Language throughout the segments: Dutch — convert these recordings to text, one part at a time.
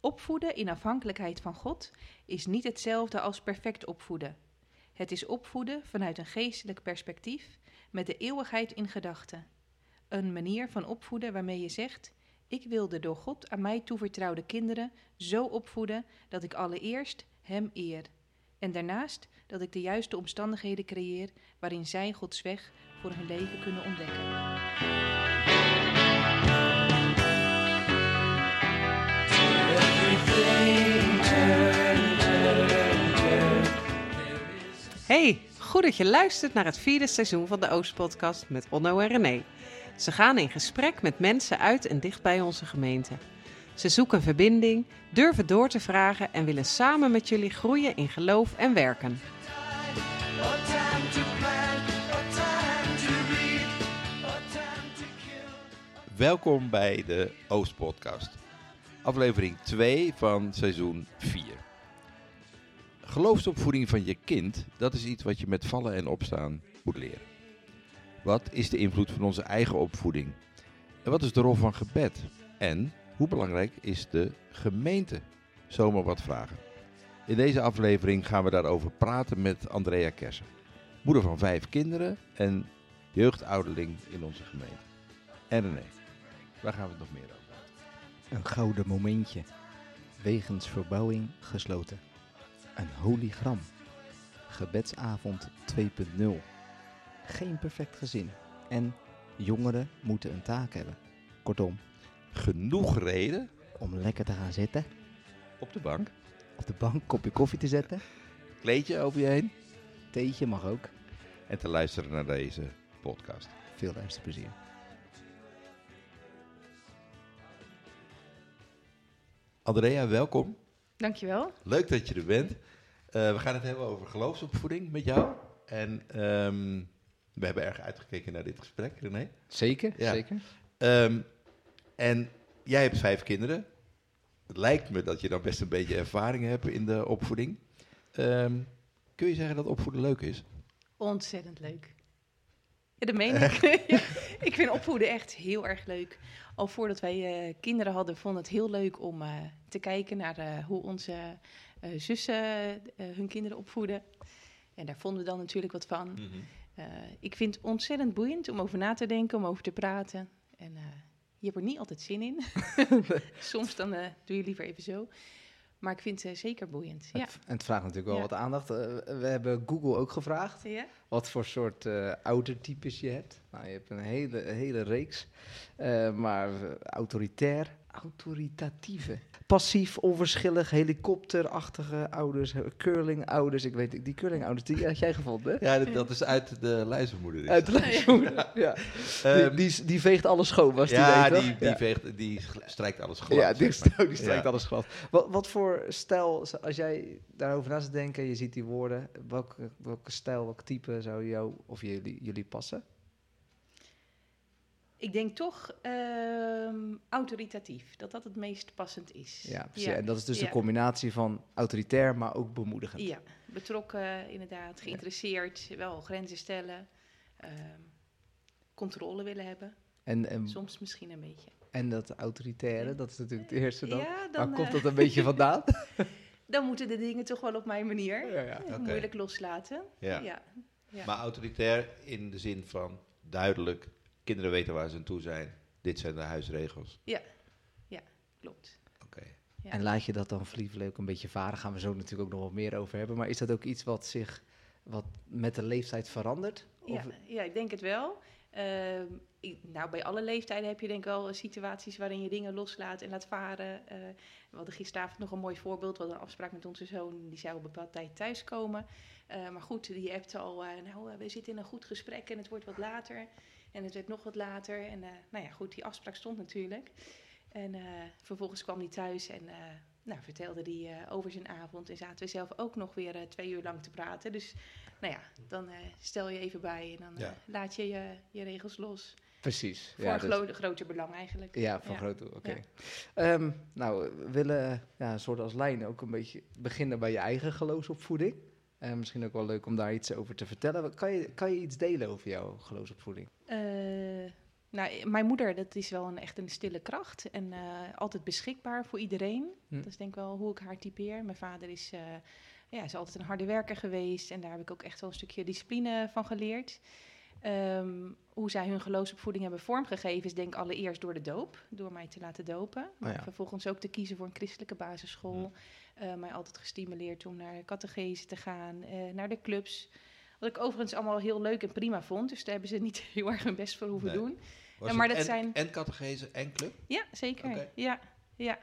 Opvoeden in afhankelijkheid van God is niet hetzelfde als perfect opvoeden. Het is opvoeden vanuit een geestelijk perspectief met de eeuwigheid in gedachten. Een manier van opvoeden waarmee je zegt: Ik wil de door God aan mij toevertrouwde kinderen zo opvoeden dat ik allereerst Hem eer. En daarnaast dat ik de juiste omstandigheden creëer waarin zij Gods weg voor hun leven kunnen ontdekken. Hey, goed dat je luistert naar het vierde seizoen van de Oostpodcast met Onno en René. Ze gaan in gesprek met mensen uit en dicht bij onze gemeente. Ze zoeken verbinding, durven door te vragen en willen samen met jullie groeien in geloof en werken. Welkom bij de Oostpodcast. Aflevering 2 van seizoen 4. Geloofsopvoeding van je kind, dat is iets wat je met vallen en opstaan moet leren. Wat is de invloed van onze eigen opvoeding? En wat is de rol van gebed? En hoe belangrijk is de gemeente? Zomaar wat vragen. In deze aflevering gaan we daarover praten met Andrea Kersen, moeder van vijf kinderen en jeugdouderling in onze gemeente. En René, waar gaan we het nog meer over? Een gouden momentje. Wegens verbouwing gesloten. Een hologram. Gebedsavond 2.0. Geen perfect gezin. En jongeren moeten een taak hebben. Kortom, Genoeg reden om lekker te gaan zitten, op de bank, op de bank kopje koffie te zetten. kleedje over je heen Theetje mag ook. en te luisteren naar deze podcast. Veel luisterplezier. Andrea, welkom. Dankjewel. Leuk dat je er bent. Eh, we gaan het hebben over geloofsopvoeding met jou. En ehm, we hebben erg uitgekeken naar dit gesprek, René. Zeker, Ja. zeker. Ehm, en jij hebt vijf kinderen. Het lijkt me dat je dan best een beetje ervaring hebt in de opvoeding. Ehm, kun je zeggen dat opvoeden leuk is? Ontzettend leuk. Ja, dat meen ik. Ja, ik vind opvoeden echt heel erg leuk. Al voordat wij eh, kinderen hadden, vond het heel leuk om eh, te kijken naar eh, hoe onze zussen hun kinderen opvoeden. En daar vonden we dan natuurlijk wat van. Eh, ik vind het ontzettend boeiend om over na te denken, om over te praten. En je hebt er niet altijd zin in. Soms dan doe je liever even zo. Maar ik vind het eh, zeker boeiend. Ja. En het vraagt natuurlijk wel Ja. wat aandacht. Eh, we hebben Google ook gevraagd. Ja? wat voor soort eh oudertypes je hebt. Nou, je hebt een hele, hele reeks. Maar autoritair, autoritatieve. Passief, onverschillig, helikopterachtige ouders, curling-ouders. Ik weet, die curling-ouders, die had jij gevonden, hè? Ja, dat, dat is uit de luistermoeder. Uit de lijstmoeder, ja. Die, Ehm, die, die veegt alles schoon, was die ja, weet, die, die, ja. veegt, die strijkt alles glad. Ja, die, zeg maar. die strijkt Ja. alles glad. Wat, wat voor stijl, als jij daarover na zit denken, je ziet die woorden, welke, welke stijl, welk type zou jou of jullie, jullie passen? Ik denk toch ehm, autoritatief, dat dat het meest passend is. Ja, precies. En dat is dus ja. de combinatie van autoritair, maar ook bemoedigend. Ja, betrokken inderdaad, geïnteresseerd, wel grenzen stellen, ehm, controle willen hebben, En, en, soms misschien een beetje. en dat autoritaire, dat is natuurlijk het eerste dan. Ja, dan, Waar komt eh, dat een beetje vandaan? dan moeten de dingen toch wel op mijn manier. ja. Moeilijk loslaten. Ja. Ja. Ja. Maar autoritair in de zin van duidelijk, kinderen weten waar ze aan toe zijn. Dit zijn de huisregels. klopt. Oké. Ja. En laat je dat dan vliegen ook een beetje varen, gaan we zo natuurlijk ook nog wat meer over hebben. Maar is dat ook iets wat zich wat met de leeftijd verandert? Ja, Of- ja, ik denk het wel. Ehm, ik- nou, bij alle leeftijden heb je denk ik wel situaties waarin je dingen loslaat en laat varen. Eh, we hadden gisteravond nog een mooi voorbeeld. We hadden een afspraak met onze zoon, die zou op een bepaalde tijd thuiskomen. Eh, maar goed, die appte al, eh, nou, we zitten in een goed gesprek en het wordt wat later. En het werd nog wat later. En eh, nou ja, goed, die afspraak stond natuurlijk. En eh, vervolgens kwam hij thuis en eh, nou, vertelde hij over zijn avond. En zaten we zelf ook nog weer twee uur lang te praten. Dus nou ja, dan stel je even bij en dan Ja. laat je, je je regels los. Precies. Voor ja, een dus- gro- groter belang eigenlijk. Ja, van Ja. grote. Oké. Ja. Ehm, nou, we willen ja, een soort als lijn ook een beetje beginnen bij je eigen geloofsopvoeding. En misschien ook wel leuk om daar iets over te vertellen. Kan je, kan je iets delen over jouw geloofsopvoeding? Eh, Nou, mijn moeder, dat is wel een, echt een stille kracht. En eh, altijd beschikbaar voor iedereen. Hm. Dat is denk ik wel hoe ik haar typeer. Mijn vader is, eh, ja, is altijd een harde werker geweest. En daar heb ik ook echt wel een stukje discipline van geleerd. Ehm, hoe zij hun geloofsopvoeding hebben vormgegeven is denk ik allereerst door de doop. Door mij te laten dopen. Maar ja. vervolgens ook te kiezen voor een christelijke basisschool. Eh, mij altijd gestimuleerd om naar catechese te gaan, eh, naar de clubs. Wat ik overigens allemaal heel leuk en prima vond. Dus daar hebben ze niet heel erg hun best voor hoeven Nee. doen. Was Ja, maar dat en, zijn- En catechese en club? Ja, zeker. Ja, ja.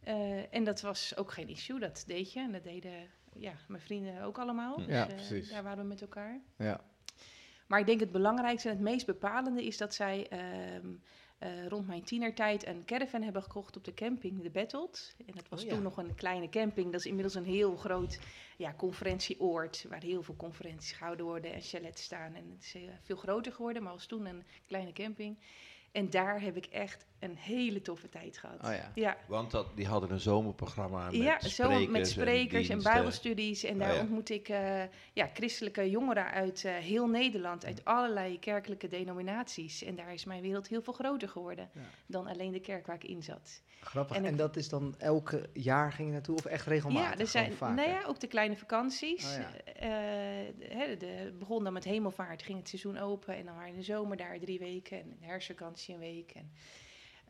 Eh, en dat was ook geen issue, dat deed je. En dat deden ja, mijn vrienden ook allemaal. Hm. Dus, Ja, eh, precies. daar waren we met elkaar. Ja. Maar ik denk het belangrijkste en het meest bepalende is dat zij ehm, eh, rond mijn tienertijd een caravan hebben gekocht op de camping, de Battled. En dat was Oh ja. toen nog een kleine camping. Dat is inmiddels een heel groot ja, conferentieoord, waar heel veel conferenties gehouden worden en chalets staan. En het is eh, veel groter geworden, maar was toen een kleine camping. En daar heb ik echt een hele toffe tijd gehad. Oh ja. Ja, Want dat, die hadden een zomerprogramma met ja, zo sprekers met sprekers en, bijbelstudies. En daar Oh ja. ontmoet ik eh, ja, christelijke jongeren uit eh, heel Nederland, uit allerlei kerkelijke denominaties. En daar is mijn wereld heel veel groter geworden Ja. dan alleen de kerk waar ik in zat. Grappig. En dat is dan elke jaar ging je naartoe of echt regelmatig? ja, er zijn nou ja, ook de kleine vakanties. Oh ja. Eh, de- hè, de, begon dan met hemelvaart, ging het seizoen open. En dan waren in de zomer daar drie weken en in de herfstvakantie een week. En,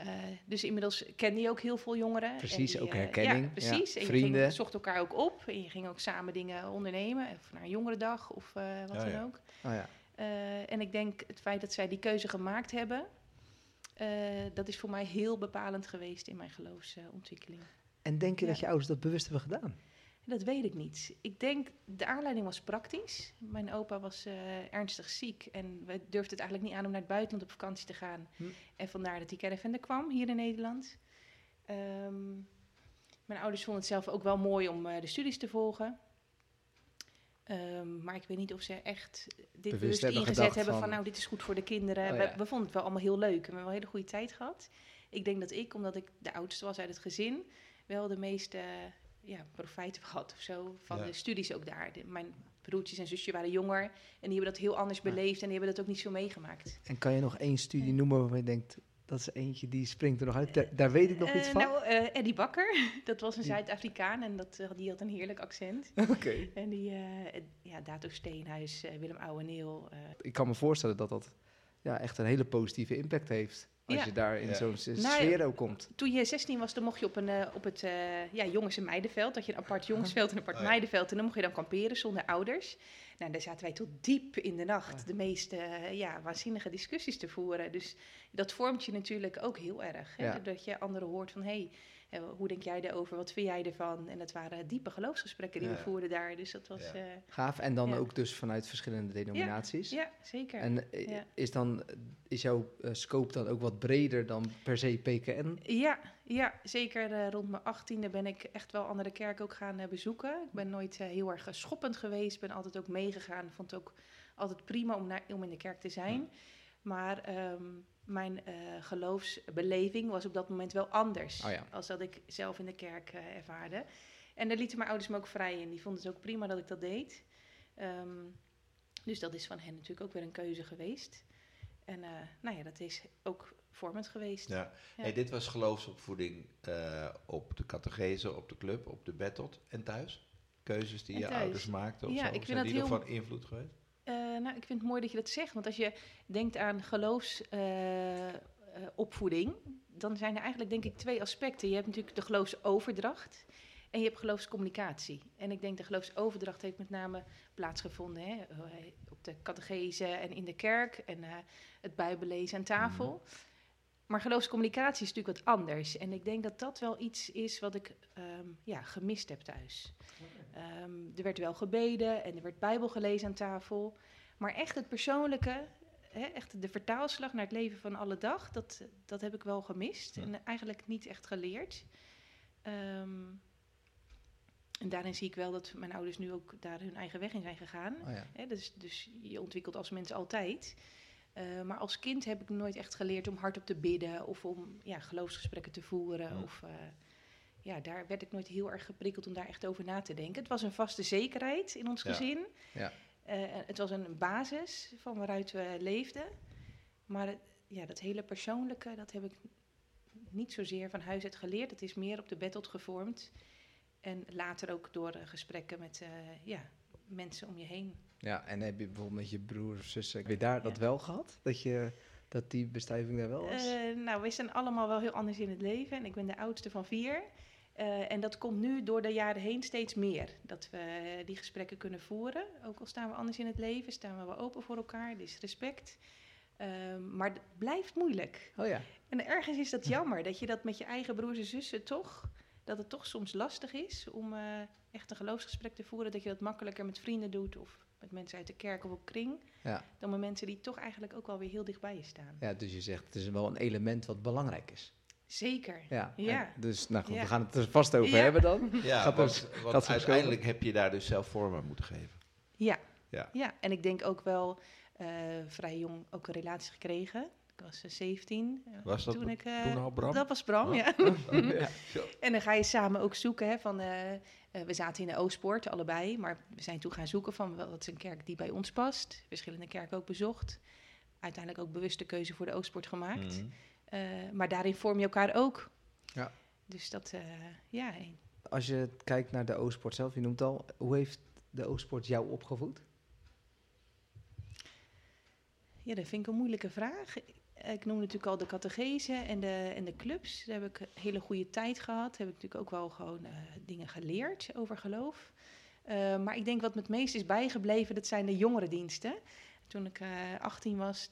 eh, dus inmiddels kende je ook heel veel jongeren. En Precies, die, ook eh, herkenning. Ja, precies. Ja, En je ging, zocht elkaar ook op. En je ging ook samen dingen ondernemen. Of naar een jongerendag of eh, wat Ja, dan ja. ook. Oh ja. Eh, en ik denk het feit dat zij die keuze gemaakt hebben... eh, dat is voor mij heel bepalend geweest in mijn geloofsontwikkeling. En denk je Ja. dat je ouders dat bewust hebben gedaan? Dat weet ik niet. Ik denk, de aanleiding was praktisch. Mijn opa was eh, ernstig ziek en we durfden het eigenlijk niet aan om naar het buitenland op vakantie te gaan. Hm. En vandaar dat die caravan er kwam, hier in Nederland. Ehm, mijn ouders vonden het zelf ook wel mooi om eh, de studies te volgen. Ehm, maar ik weet niet of ze echt dit bewust, hebben ingezet hebben van, van- nou, dit is goed voor de kinderen. Oh, we, ja. we vonden het wel allemaal heel leuk en we hebben wel een hele goede tijd gehad. Ik denk dat ik, omdat ik de oudste was uit het gezin, wel de meeste ja, profijt heb gehad of zo van Ja. de studies ook daar. De- mijn broertjes en zusjes waren jonger en die hebben dat heel anders Ja. beleefd en die hebben dat ook niet zo meegemaakt. En kan je nog één studie Ja. noemen waarvan je denkt, dat is eentje die springt er nog uit? Daar, daar weet ik nog iets Eh, van. Nou, eh, Eddie Bakker, dat was een Zuid-Afrikaan en dat, eh, die had een heerlijk accent. Oké. En die, eh, ja, Dato Steenhuis, eh, Willem Ouweneel. eh Ik kan me voorstellen dat dat ja, echt een hele positieve impact heeft. Als Ja. je daar in Ja. zo'n Nou, sfeer ook komt. toen je 16 was, dan mocht je op, een, eh, op het eh, ja, jongens- en meidenveld. Dat je een apart jongensveld en een apart Oh ja. meidenveld. En dan mocht je dan kamperen zonder ouders. Nou, daar zaten wij tot diep in de nacht Ja. de meest eh, ja, waanzinnige discussies te voeren. Dus dat vormt je natuurlijk ook heel erg. Hè? Ja. Dat je anderen hoort van, hé, hey, hoe denk jij erover? Wat vind jij ervan? En dat waren diepe geloofsgesprekken die Ja. we voerden daar. Dus dat was... Ja. eh, Gaaf. En dan Ja. ook dus vanuit verschillende denominaties. ja, zeker. En eh, Ja. is, dan, is jouw eh, scope dan ook wat breder dan per se PKN? Ja, ja zeker eh, rond mijn achttiende ben ik echt wel andere kerken ook gaan eh, bezoeken. Ik ben nooit eh, heel erg eh, schoppend geweest, ben altijd ook meegegaan. Vond het ook altijd prima om, naar, om in de kerk te zijn. Maar ehm, mijn eh, geloofsbeleving was op dat moment wel anders. Oh ja. Als dat ik zelf in de kerk eh, ervaarde. En daar lieten mijn ouders me ook vrij in. Die vonden het ook prima dat ik dat deed. Ehm, dus dat is van hen natuurlijk ook weer een keuze geweest. En eh, nou ja, dat is ook vormend geweest. Ja. Ja. Hey, dit was geloofsopvoeding eh, op de catechese, op de club, op de battled en thuis? Keuzes die En je thuis. ouders maakten of Ja, zo? ik vind Zijn dat die nog heel- van invloed geweest? Eh, nou, ik vind het mooi dat je dat zegt. Want als je denkt aan geloofsopvoeding, dan zijn er eigenlijk denk ik twee aspecten. Je hebt natuurlijk de geloofsoverdracht en je hebt geloofscommunicatie. En ik denk de geloofsoverdracht heeft met name plaatsgevonden hè, eh, op de catechese en in de kerk en eh, het bijbellezen aan tafel. Maar geloofscommunicatie is natuurlijk wat anders. En ik denk dat dat wel iets is wat ik ehm, ja, gemist heb thuis. Ehm, er werd wel gebeden en er werd Bijbel gelezen aan tafel. Maar echt het persoonlijke, hè, echt de vertaalslag naar het leven van alle dag, dat, dat heb ik wel gemist. Ja. En eigenlijk niet echt geleerd. Ehm, en daarin zie ik wel dat mijn ouders nu ook daar hun eigen weg in zijn gegaan. Oh ja. Hè, dus, dus je ontwikkelt als mens altijd. Eh, maar als kind heb ik nooit echt geleerd om hardop te bidden of om ja, geloofsgesprekken te voeren. Ja. Of, eh, ja, daar werd ik nooit heel erg geprikkeld om daar echt over na te denken. Het was een vaste zekerheid in ons Ja. gezin. Ja. Eh, het was een basis van waaruit we leefden. Maar het, ja, dat hele persoonlijke, dat heb ik niet zozeer van huis uit geleerd. Het is meer op de battle gevormd. En later ook door eh, gesprekken met eh, ja, mensen om je heen. Ja, en heb je bijvoorbeeld met je broer of zussen, heb je daar dat wel gehad? Dat, je, dat die bestuiving daar wel was? Nou, we zijn allemaal wel heel anders in het leven. En ik ben de oudste van vier. Eh, en dat komt nu door de jaren heen steeds meer. Dat we die gesprekken kunnen voeren. Ook al staan we anders in het leven, staan we wel open voor elkaar. Er is respect. Ehm, maar het blijft moeilijk. oh ja. En ergens is dat jammer, dat je dat met je eigen broers en zussen toch... dat het toch soms lastig is om eh, echt een geloofsgesprek te voeren. Dat je dat makkelijker met vrienden doet of met mensen uit de kerk of op kring. Ja. Dan met mensen die toch eigenlijk ook wel weer heel dichtbij je staan. ja, dus je zegt het is wel een element wat belangrijk is. Zeker. Ja, dus nou goed, Ja. we gaan het er vast over Ja. hebben dan. Ja, Gaat want, want gaat zo uiteindelijk heb je daar dus zelf vorm aan moeten geven. Ja. Ja. ja, en ik denk ook wel eh, vrij jong ook een relatie gekregen. Ik was eh, 17. eh, Was dat toen ik, eh, toen al, Bram? Dat was Bram, Oh. ja. ja. En dan ga je samen ook zoeken hè, van... eh, eh, we zaten in de Oostpoort, allebei. Maar we zijn toen gaan zoeken van wat is een kerk die bij ons past. Verschillende kerken ook bezocht. Uiteindelijk ook bewuste keuze voor de Oostpoort gemaakt. Mhm. Eh, maar daarin vorm je elkaar ook. Ja. Dus dat, eh, ja, Als je kijkt naar de Oostsport zelf, je noemt al, hoe heeft de Oostsport jou opgevoed? Ja, dat vind ik een moeilijke vraag. Ik noem natuurlijk al de catechese en de, en de clubs. Daar heb ik een hele goede tijd gehad. Daar heb ik natuurlijk ook wel gewoon eh, dingen geleerd over geloof. Maar ik denk wat me het meest is bijgebleven, dat zijn de jongerendiensten. Toen ik eh 18 was,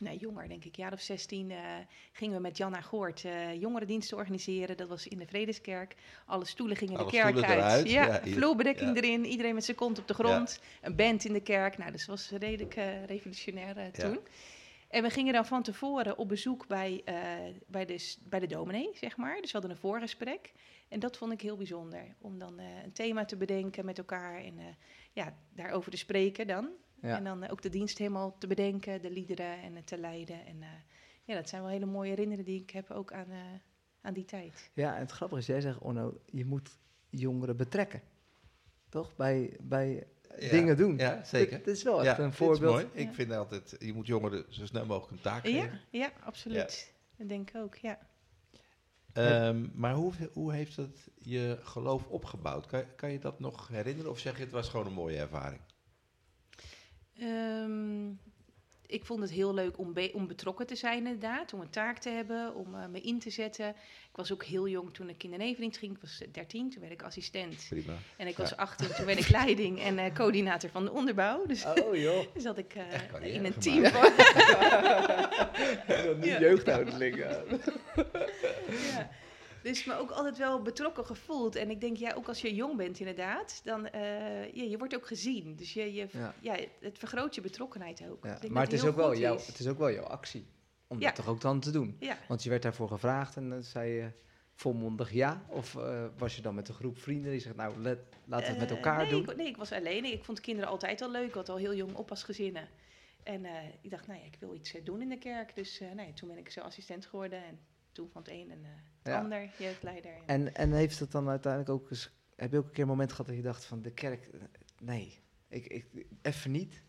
nee jonger denk ik, jaar of 16, eh, gingen we met Janna Goort eh jongerendiensten organiseren. Dat was in de Vredeskerk. Alle stoelen gingen Alle de kerk uit. eruit, Ja, vloerbedekking ja. erin, iedereen met zijn kont op de grond. Een band in de kerk. Nou, dus dat was redelijk eh, revolutionair toen. En we gingen dan van tevoren op bezoek bij, eh, bij, de, bij de dominee, zeg maar. Dus we hadden een voorgesprek. En dat vond ik heel bijzonder. Om dan eh, een thema te bedenken met elkaar en eh, ja, daarover te spreken dan. Ja. En dan ook de dienst helemaal te bedenken, de liederen en te leiden. En ja, dat zijn wel hele mooie herinneringen die ik heb ook aan, aan die tijd. Ja, en het grappige is, jij zegt, Onno, je moet jongeren betrekken. Toch? Bij, bij Ja. dingen doen. Ja, zeker. Dit is wel Ja, echt een dit is voorbeeld. mooi. Ja. Ik vind altijd, je moet jongeren zo snel mogelijk een taak geven. ja, absoluut. Dat denk ik ook, ja. Ehm, maar hoe, hoe heeft het je geloof opgebouwd? Kan, kan je dat nog herinneren of zeg je het was gewoon een mooie ervaring? Ehm, ik vond het heel leuk om, be- om betrokken te zijn inderdaad, om een taak te hebben, om eh, me in te zetten. Ik was ook heel jong toen ik in de nevendienst ging. Ik was eh, 13, toen werd ik assistent. Prima. En ik was Ja. 18, toen werd ik leiding en eh, coördinator van de onderbouw. Dus, Oh joh. dus zat ik eh, in een team van... Dat niet Ja. jeugdouderling. ja. Dus me ook altijd wel betrokken gevoeld. En ik denk, ja, ook als je jong bent inderdaad, dan uh, ja, je wordt ook gezien. Dus je, je, Ja. ja. het vergroot je betrokkenheid ook. Ja, maar het is, ook wel jouw, het is ook wel jouw actie. Om dat toch ook dan te doen. Want je werd daarvoor gevraagd en dan zei je volmondig ja. Of eh, was je dan met een groep vrienden die zegt, nou, let, laten we het met Eh, elkaar nee, doen. Ik, nee, ik was alleen. Ik vond kinderen altijd al leuk. Ik had al heel jong oppasgezinnen. En ik dacht, nou ja, ik wil iets doen in de kerk. Dus nee, toen ben ik zo assistent geworden. En toen van het een en Ja. ander, jeugdleider. En, En, en heeft het dan uiteindelijk ook eens... Heb je ook een keer een moment gehad dat je dacht van de kerk... Nee, ik, ik, even niet.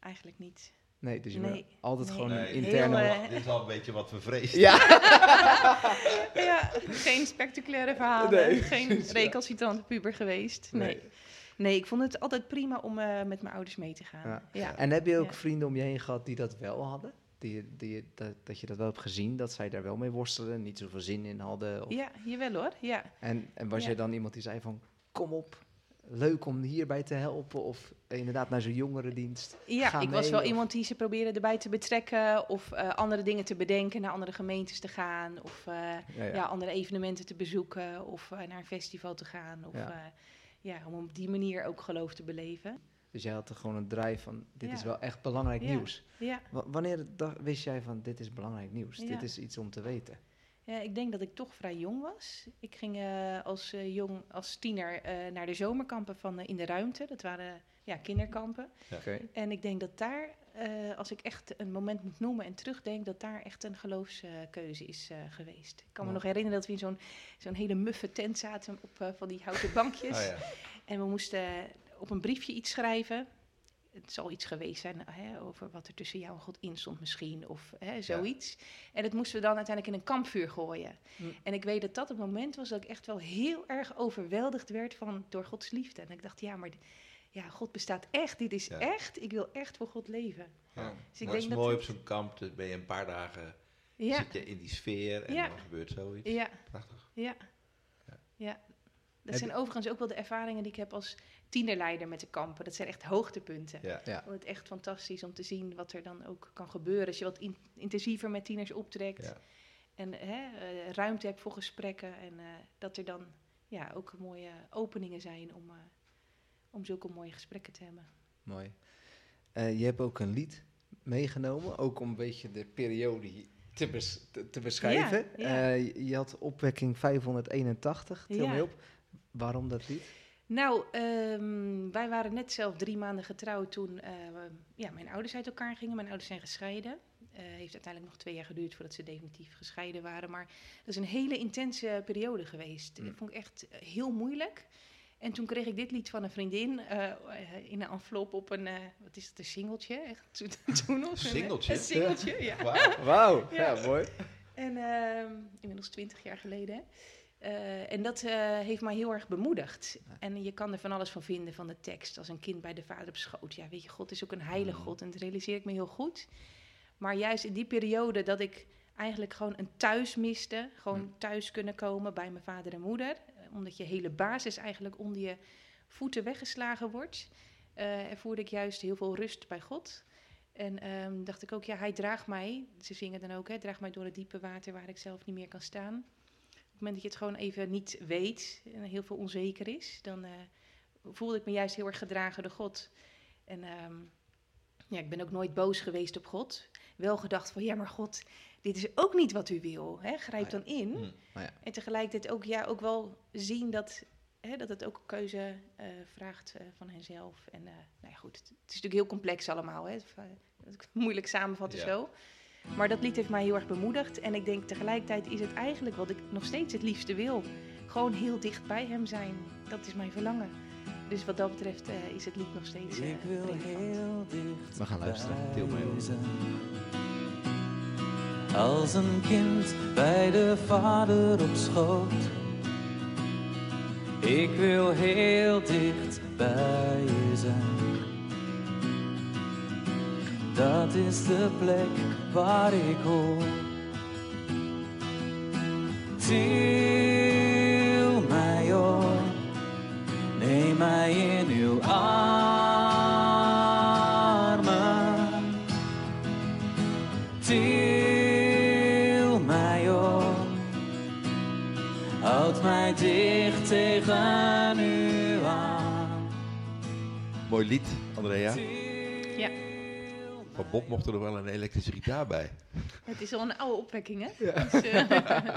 Eigenlijk niet. Nee, dus je Nee, altijd nee. gewoon een Nee, interne... heel, Dit is al een beetje wat we vreesden. ja, ja, geen spectaculaire verhalen. Nee, geen recalcitrante puber geweest. Nee. Nee. nee. ik vond het altijd prima om eh, met mijn ouders mee te gaan. Ja. Ja. En heb je ook Ja. vrienden om je heen gehad die dat wel hadden? Die, die, dat, dat je dat wel hebt gezien, dat zij daar wel mee worstelen, niet zoveel zin in hadden? Of, ja, jawel hoor. Ja. En, en was Ja. jij dan iemand die zei van, kom op, leuk om hierbij te helpen? Of inderdaad naar zo'n jongerendienst? Ja, Ga ik was wel of- iemand die ze probeerde erbij te betrekken. Of eh, andere dingen te bedenken, naar andere gemeentes te gaan. Of eh, Ja, ja. ja. andere evenementen te bezoeken. Of eh, naar een festival te gaan. Of ja, om op die manier ook geloof te beleven. Dus jij had er gewoon een drijf van, dit Ja. is wel echt belangrijk Ja. nieuws. Ja. Wa- wanneer wist jij van, dit is belangrijk nieuws? Ja. Dit is iets om te weten. ja, ik denk dat ik toch vrij jong was. Ik ging eh, als eh, jong, als tiener eh, naar de zomerkampen van In de Ruimte. Dat waren ja, kinderkampen. Oké. En ik denk dat daar, eh, als ik echt een moment moet noemen en terugdenk, dat daar echt een geloofskeuze is eh, geweest. Ik kan me nog herinneren dat we in zo'n zo'n hele muffe tent zaten op eh, van die houten bankjes. Oh, ja. En we moesten op een briefje iets schrijven. het zal iets geweest zijn hè, over wat er tussen jou en God in stond misschien, of hè, zoiets. En dat moesten we dan uiteindelijk in een kampvuur gooien. Hm. En ik weet dat dat het moment was dat ik echt wel heel erg overweldigd werd van, door Gods liefde. En ik dacht, ja, maar ja, God bestaat echt, dit is Ja. echt, ik wil echt voor God leven. Ja. Dus ik denk is dat mooi op zo'n kamp, dan ben je een paar dagen, Ja, zit je in die sfeer en Ja. dan gebeurt zoiets. ja, Prachtig. ja. Ja. ja. Dat Heb zijn overigens ook wel de ervaringen die ik heb als tienerleider met de kampen. Dat zijn echt hoogtepunten. Ja. Ja. Het echt fantastisch om te zien wat er dan ook kan gebeuren. Als je wat in- intensiever met tieners optrekt. Ja. En hè, eh, ruimte hebt voor gesprekken. En eh, dat er dan ja, ook mooie openingen zijn om, eh, om zulke mooie gesprekken te hebben. Mooi. Je hebt ook een lied meegenomen, ook om een beetje de periode te, bes- te, te beschrijven. Je- had opwekking 581, tel me op. Waarom dat lied? Nou, ehm, wij waren net zelf drie maanden getrouwd toen eh, ja, mijn ouders uit elkaar gingen. Mijn ouders zijn gescheiden. Eh heeft uiteindelijk nog twee jaar geduurd voordat ze definitief gescheiden waren. Maar dat is een hele intense periode geweest. Mm. Dat vond ik echt eh, heel moeilijk. En toen kreeg ik dit lied van een vriendin in een envelop op een, eh, wat is het, een singeltje? Echt, toen, toen nog. Een singeltje? Een singeltje, ja. Wauw. Wauw, Ja. ja. mooi. En ehm, inmiddels twintig jaar geleden. hè. Eh, en dat eh, heeft mij heel erg bemoedigd. En je kan er van alles van vinden van de tekst. Als een kind bij de vader op schoot. Ja, weet je, God is ook een heilige Mhm. God. En dat realiseer ik me heel goed. Maar juist in die periode dat ik eigenlijk gewoon een thuis miste. Gewoon Mhm. thuis kunnen komen bij mijn vader en moeder. eh, Omdat je hele basis eigenlijk onder je voeten weggeslagen wordt. eh, ervoerde ik juist heel veel rust bij God. En ehm, dacht ik ook, ja, hij draagt mij. Ze zingen dan ook, hè, draagt mij door het diepe water waar ik zelf niet meer kan staan. Op het moment dat je het gewoon even niet weet en heel veel onzeker is, dan eh, voelde ik me juist heel erg gedragen door God. En ehm, ja, ik ben ook nooit boos geweest op God. Wel gedacht van, ja, maar God, dit is ook niet wat u wil. Hè? Grijp Ah, dan in. Nou ja. En tegelijkertijd ook, ja, ook wel zien dat, hè, dat het ook keuze eh, vraagt eh, van henzelf. En nou ja, goed, het, het is natuurlijk heel complex allemaal. Hè? Het, ik moeilijk samenvatten Ja. zo. Maar dat lied heeft mij heel erg bemoedigd. En ik denk tegelijkertijd is het eigenlijk wat ik nog steeds het liefste wil. Gewoon heel dicht bij hem zijn. Dat is mijn verlangen. Dus wat dat betreft eh, is het lied nog steeds eh, Ik wil relevant. heel dicht We gaan luisteren. Deel mee. Als een kind bij de vader op schoot. Ik wil heel dicht bij je zijn. Dat is de plek waar ik hoor. Til mij op, neem mij in uw armen. Til mij op, houd mij dicht tegen u aan. Mooi lied, Andrea. Bob mocht er nog wel een elektrische gitaar bij. Het is al een oude opwekking, hè? Dus, eh,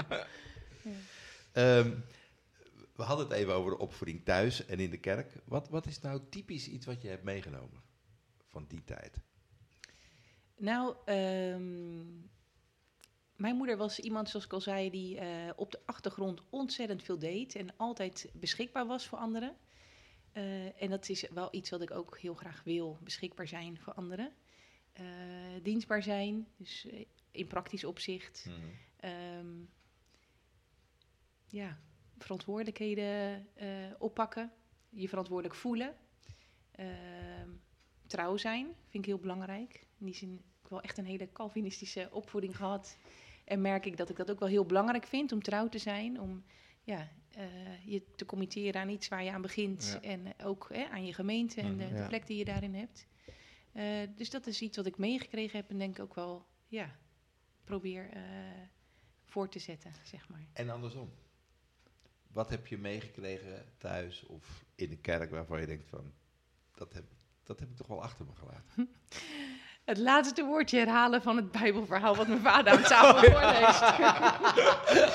Ehm, we hadden het even over de opvoeding thuis en in de kerk. Wat, wat is nou typisch iets wat je hebt meegenomen van die tijd? Nou, ehm, mijn moeder was iemand, zoals ik al zei, die eh, op de achtergrond ontzettend veel deed en altijd beschikbaar was voor anderen. Eh, en dat is wel iets wat ik ook heel graag wil, beschikbaar zijn voor anderen. Eh, dienstbaar zijn, dus eh, in praktisch opzicht. Ehm, ja, verantwoordelijkheden eh, oppakken, je verantwoordelijk voelen. Ehm, trouw zijn, vind ik heel belangrijk. In die zin heb ik wel echt een hele Calvinistische opvoeding gehad. En merk ik dat ik dat ook wel heel belangrijk vind om trouw te zijn. Om ja, je te committeren aan iets waar je aan begint. Ja. En ook hè, aan je gemeente en de, Mhm. de plek die je daarin hebt. Eh, dus dat is iets wat ik meegekregen heb en denk ook wel, ja, probeer eh, voor te zetten, zeg maar. En andersom. Wat heb je meegekregen thuis of in de kerk waarvan je denkt van... Dat heb, dat heb ik toch wel achter me gelaten. Het laatste woordje herhalen van het Bijbelverhaal wat mijn vader aan tafel voorleest.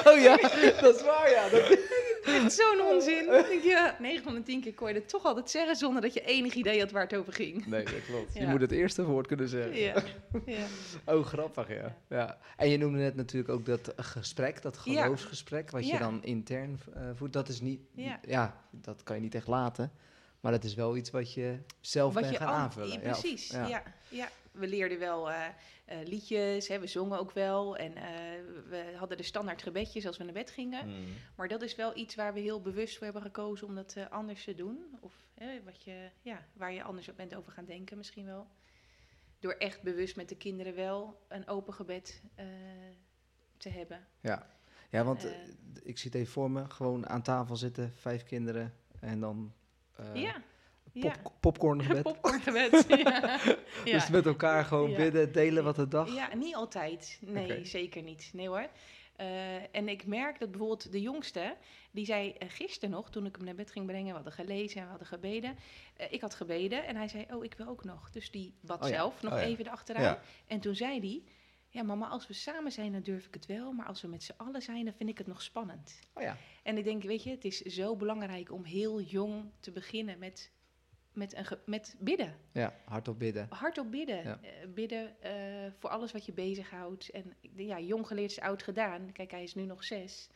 Oh ja, dat is waar, ja. Dat... Echt zo'n onzin. Ik denk, ja, 9 van de 10 keer kon je het toch altijd zeggen zonder dat je enig idee had waar het over ging. Nee, dat klopt. Je moet het eerste woord kunnen zeggen. Ja, ja. Oh, grappig, ja. ja. En je noemde net natuurlijk ook dat gesprek, dat geloofsgesprek, wat je dan intern eh, voert. Dat is niet, Ja. ja, dat kan je niet echt laten. Maar dat is wel iets wat je zelf Wat bent je gaan aanvullen. ja, precies, ja. ja. We leerden wel eh, eh, liedjes, hè, we zongen ook wel. En eh, we hadden de standaard gebedjes als we naar bed gingen. Mm. Maar dat is wel iets waar we heel bewust voor hebben gekozen om dat anders te doen. Of wat je, ja, waar je anders op bent over gaan denken misschien wel. Door echt bewust met de kinderen wel een open gebed te hebben. Ja, ja want ik zie het even voor me. Gewoon aan tafel zitten, vijf kinderen en dan ja, pop, ja. popcorngebed. Popcorngebed. ja. ja. Dus met elkaar gewoon bidden, delen wat de dag. Ja, niet altijd. Nee, zeker niet. Nee hoor. Eh, en ik merk dat bijvoorbeeld de jongste, die zei eh, gisteren nog, toen ik hem naar bed ging brengen, we hadden gelezen en we hadden gebeden. Eh, ik had gebeden en hij zei, oh, ik wil ook nog. Dus die bad Oh zelf nog Oh even erachteraan. En toen zei hij, ja mama, als we samen zijn, dan durf ik het wel. Maar als we met z'n allen zijn, dan vind ik het nog spannend. Oh ja. En ik denk, weet je, het is zo belangrijk om heel jong te beginnen met, met, een met bidden ja, hardop bidden. hardop bidden. Ja. Eh, bidden eh, voor alles wat je bezighoudt. En ja, jong geleerd is oud gedaan. Kijk, hij is nu nog zes.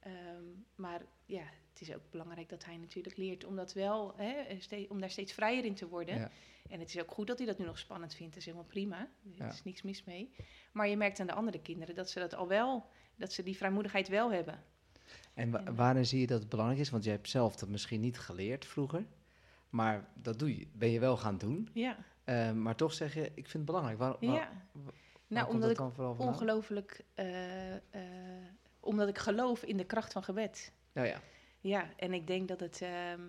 Ehm, maar ja, het is ook belangrijk dat hij natuurlijk leert om dat wel, hè, eh, om daar steeds vrijer in te worden. Ja. En het is ook goed dat hij dat nu nog spannend vindt. Dat is helemaal prima. Er Ja. is niks mis mee. Maar je merkt aan de andere kinderen dat ze dat al wel, dat ze die vrijmoedigheid wel hebben. En wa- En- waarin zie je dat het belangrijk is? Want jij hebt zelf dat misschien niet geleerd vroeger. Maar dat doe je, ben je wel gaan doen. Ja, Eh, maar toch zeg je, ik vind het belangrijk. Waar, waar- ja. waar Nou, omdat dat ik ongelooflijk, eh, eh, omdat ik geloof in de kracht van gebed. Nou ja, Ja, en ik denk dat het ehm,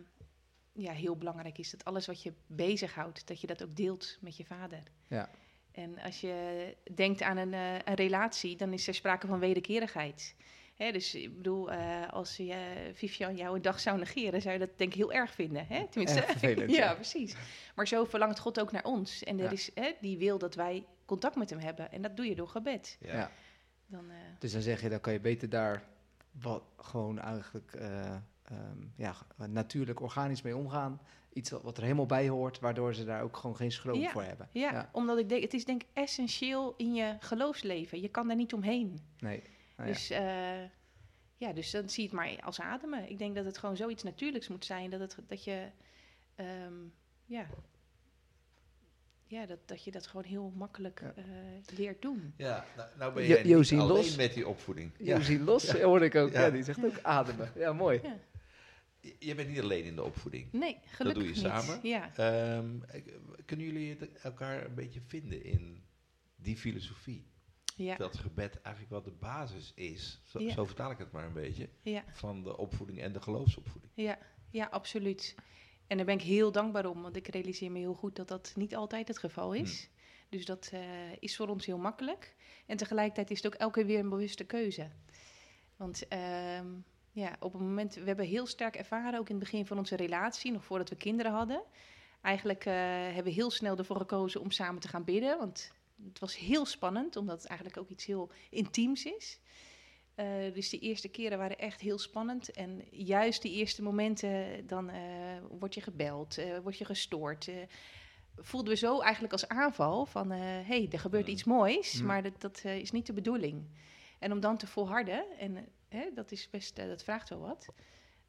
ja, heel belangrijk is dat alles wat je bezighoudt, dat je dat ook deelt met je vader. Ja. En als je denkt aan een, eh, een relatie, dan is er sprake van wederkerigheid. Hè, dus ik bedoel, eh, als je, Vivian jou een dag zou negeren, zou je dat denk ik heel erg vinden. Hè? Tenminste, Erg vervelend, ja, ja. precies. Maar zo verlangt God ook naar ons. En er Ja. is, hè, die wil dat wij contact met hem hebben. En dat doe je door gebed. Ja. Dan, eh, Dus dan zeg je, dan kan je beter daar wat gewoon eigenlijk eh, ehm, ja, natuurlijk organisch mee omgaan. Iets wat, wat er helemaal bij hoort, waardoor ze daar ook gewoon geen schroom Ja, voor hebben. ja, omdat ik denk, het is denk ik essentieel in je geloofsleven. Je kan daar niet omheen. Nee. Ja. Dus, eh, ja, dus dan zie je het maar als ademen. Ik denk dat het gewoon zoiets natuurlijks moet zijn. Dat, het, dat je, ehm, ja, ja dat, dat je dat gewoon heel makkelijk Ja. eh, leert doen. Ja, nou, nou ben Jo- jij niet Josie alleen Los. met die opvoeding. Josie Los, hoor ik ook. Ja. Ja. die zegt ook ademen. Ja, mooi. Ja. Je- Je bent niet alleen in de opvoeding. Nee, gelukkig doe je niet. samen? Ja. Ehm, kunnen jullie het elkaar een beetje vinden in die filosofie? Ja, Dat gebed eigenlijk wel de basis is, zo, Ja. zo vertaal ik het maar een beetje, ja, van de opvoeding en de geloofsopvoeding. ja, ja, absoluut. En daar ben ik heel dankbaar om, want ik realiseer me heel goed dat dat niet altijd het geval is. Dus dat eh, is voor ons heel makkelijk. En tegelijkertijd is het ook elke keer weer een bewuste keuze. Want ehm, ja, op het moment, we hebben heel sterk ervaren, ook in het begin van onze relatie, nog voordat we kinderen hadden. Eigenlijk eh, hebben we heel snel ervoor gekozen om samen te gaan bidden. Want het was heel spannend, omdat het eigenlijk ook iets heel intiems is. Eh, dus die eerste keren waren echt heel spannend. En juist die eerste momenten, dan eh word je gebeld, eh word je gestoord. voelden we zo eigenlijk als aanval van... hé, hey, er gebeurt iets moois, Mm. maar dat, dat is niet de bedoeling. En om dan te volharden, en hè, dat, is best, dat vraagt wel wat.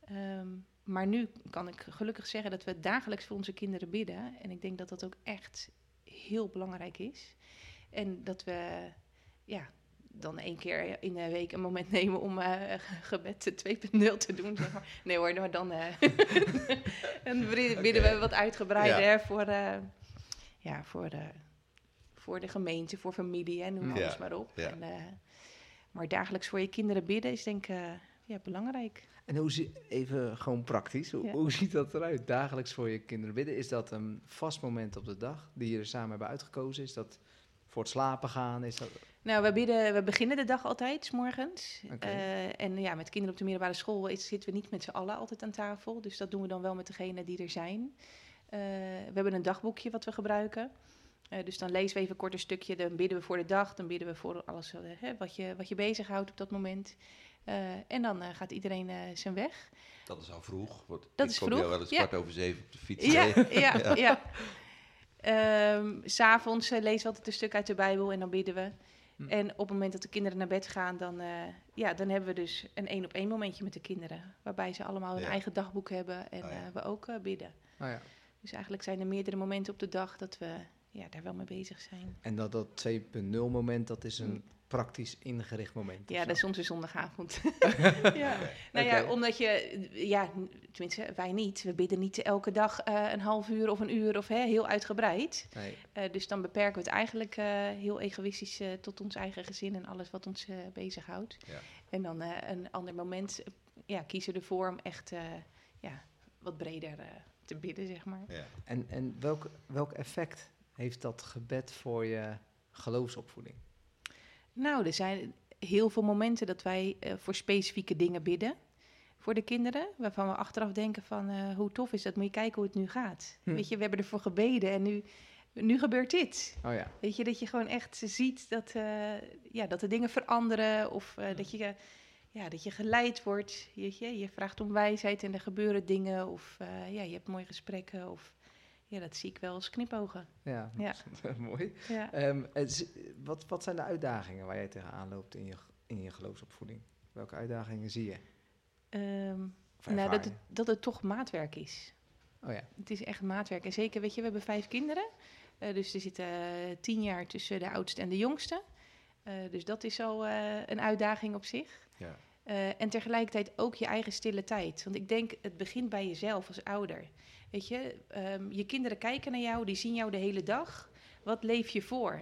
Ehm, maar nu kan ik gelukkig zeggen dat we dagelijks voor onze kinderen bidden. En ik denk dat dat ook echt heel belangrijk is. En dat we ja, dan één keer in de week een moment nemen om eh, gebed 2.0 te doen. Zeg maar. Nee hoor, maar dan, eh dan bidden we wat uitgebreider Ja. voor, eh, ja, voor, de, voor de gemeente, voor familie en noem Ja. alles maar op. En, eh, maar dagelijks voor je kinderen bidden is denk ik eh, ja, belangrijk. En hoe zie, even gewoon praktisch, hoe, Ja. hoe ziet dat eruit? Dagelijks voor je kinderen bidden, is dat een vast moment op de dag die je er samen hebben uitgekozen? Is dat voor het slapen gaan? Is dat, Nou, we, bidden, we beginnen de dag altijd, s morgens. Oké. Eh, en ja, met kinderen op de middelbare school is- zitten we niet met z'n allen altijd aan tafel. Dus dat doen we dan wel met degenen die er zijn. Eh, we hebben een dagboekje wat we gebruiken. Eh, dus dan lezen we even kort een stukje, dan bidden we voor de dag, dan bidden we voor alles hè, wat, je, wat je bezighoudt op dat moment. Eh, en dan eh, gaat iedereen eh, zijn weg. Dat is al vroeg, want Dat ik is kom vroeg, wel eens ja. kwart over zeven op de fiets. Ja, tegen. ja, ja. Ehm, S'avonds eh, lezen we altijd een stuk uit de Bijbel en dan bidden we. Hm. En op het moment dat de kinderen naar bed gaan, dan, eh, ja, dan hebben we dus een één op één momentje met de kinderen. Waarbij ze allemaal hun Ja. eigen dagboek hebben en Oh ja. eh, we ook bidden. Nou ja. Dus eigenlijk zijn er meerdere momenten op de dag dat we ja, daar wel mee bezig zijn. En dat dat 2.0 moment, dat is een praktisch ingericht moment. Ja, dat is onze zondagavond. ja. Nou ja, omdat je, ja, tenminste, wij niet. We bidden niet elke dag eh, een half uur of een uur of hè, heel uitgebreid. Nee. Eh, dus dan beperken we het eigenlijk eh, heel egoïstisch eh, tot ons eigen gezin en alles wat ons eh bezighoudt. Ja. En dan eh, een ander moment ja, kiezen we ervoor om echt eh, ja, wat breder eh, te bidden, zeg maar. Ja. En, en welk, welk effect heeft dat gebed voor je geloofsopvoeding? Nou, er zijn heel veel momenten dat wij eh, voor specifieke dingen bidden voor de kinderen. Waarvan we achteraf denken van eh, hoe tof is dat, moet je kijken hoe het nu gaat. Hm. Weet je, we hebben ervoor gebeden en nu, nu gebeurt dit. Oh ja. Weet je, dat je gewoon echt ziet dat, eh, ja, dat de dingen veranderen of eh, dat, je, ja, dat je geleid wordt. Weet je? je vraagt om wijsheid en er gebeuren dingen of ja, je hebt mooie gesprekken. Of, ja, dat zie ik wel als knipogen. Ja, Ja. mooi. Ja. Ehm, wat, wat zijn de uitdagingen waar jij tegenaan loopt in je, in je geloofsopvoeding? Welke uitdagingen zie je? Ehm, nou, dat, het, dat het toch maatwerk is. Oh ja. Het is echt maatwerk. En zeker, weet je, we hebben vijf kinderen. Eh, dus er zitten eh, tien jaar tussen de oudste en de jongste. Eh, dus dat is al een uitdaging op zich. Ja. En tegelijkertijd ook je eigen stille tijd. Want ik denk, het begint bij jezelf als ouder. Weet je, ehm, je kinderen kijken naar jou, die zien jou de hele dag. Wat leef je voor?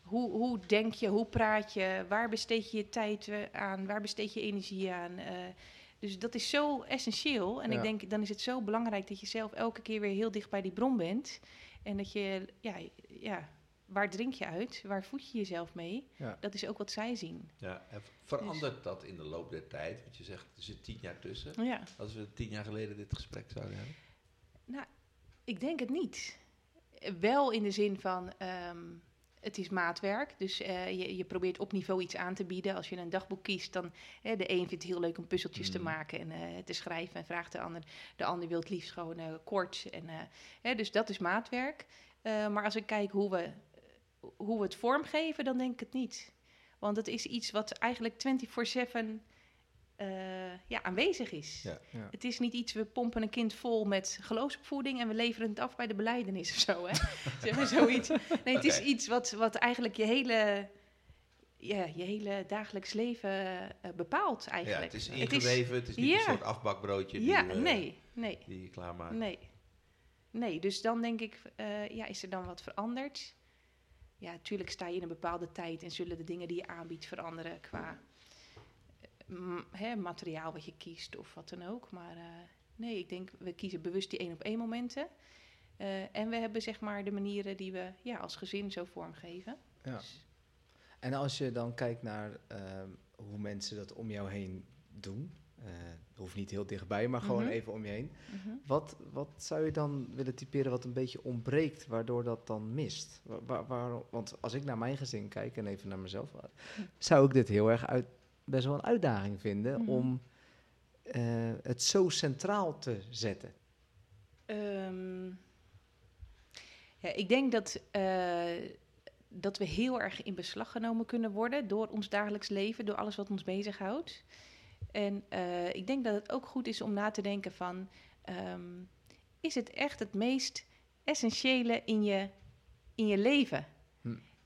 Hoe, hoe denk je, hoe praat je? Waar besteed je je tijd eh, aan? Waar besteed je energie aan? Eh, dus dat is zo essentieel. En Ja. ik denk, dan is het zo belangrijk dat je zelf elke keer weer heel dicht bij die bron bent. En dat je, ja, ja waar drink je uit? Waar voed je jezelf mee? Ja. Dat is ook wat zij zien. Ja, en verandert dat in de loop der tijd? Want je zegt, er zit tien jaar tussen. Ja. Als we tien jaar geleden dit gesprek zouden hebben. Ik denk het niet. Wel in de zin van, ehm, het is maatwerk. Dus eh, je, je probeert op niveau iets aan te bieden. Als je een dagboek kiest, dan... Hè, de een vindt het heel leuk om puzzeltjes te Mm. maken en eh, te schrijven. En vraagt de ander. De ander wil het liefst gewoon eh, kort. En, hè, dus dat is maatwerk. Maar als ik kijk hoe we, hoe we het vormgeven, dan denk ik het niet. Want het is iets wat eigenlijk 24-7 eh, ja, aanwezig is. Ja. Ja. Het is niet iets, we pompen een kind vol met geloofsopvoeding en we leveren het af bij de beleidenis of zo. Hè? zeg maar zoiets. Nee, het is iets wat, wat eigenlijk je hele, ja, je hele dagelijks leven eh, bepaalt Ja, eigenlijk. het is ingeweven, het is, niet Ja. een soort afbakbroodje die, ja, we- nee, nee, die je klaarmaakt. nee. Nee, dus dan denk ik, eh, ja, is er dan wat veranderd? Ja, natuurlijk sta je in een bepaalde tijd en zullen de dingen die je aanbiedt veranderen qua hè, materiaal wat je kiest of wat dan ook. Maar eh, nee, ik denk, we kiezen bewust die één op één momenten. Eh, en we hebben zeg maar de manieren die we ja, als gezin zo vormgeven. Ja. Dus, En als je dan kijkt naar ehm, hoe mensen dat om jou heen doen, eh hoeft niet heel dichtbij, maar gewoon Mhm. even om je heen. mhm. Wat, wat zou je dan willen typeren wat een beetje ontbreekt, waardoor dat dan mist? Wa- wa- waarom- want als ik naar mijn gezin kijk en even naar mezelf, zou ik dit heel erg uit, best wel een uitdaging vinden Mhm. om eh, het zo centraal te zetten. Ehm, ja, ik denk dat, eh, dat we heel erg in beslag genomen kunnen worden door ons dagelijks leven, door alles wat ons bezighoudt. En eh, ik denk dat het ook goed is om na te denken van, ehm, is het echt het meest essentiële in je, in je leven?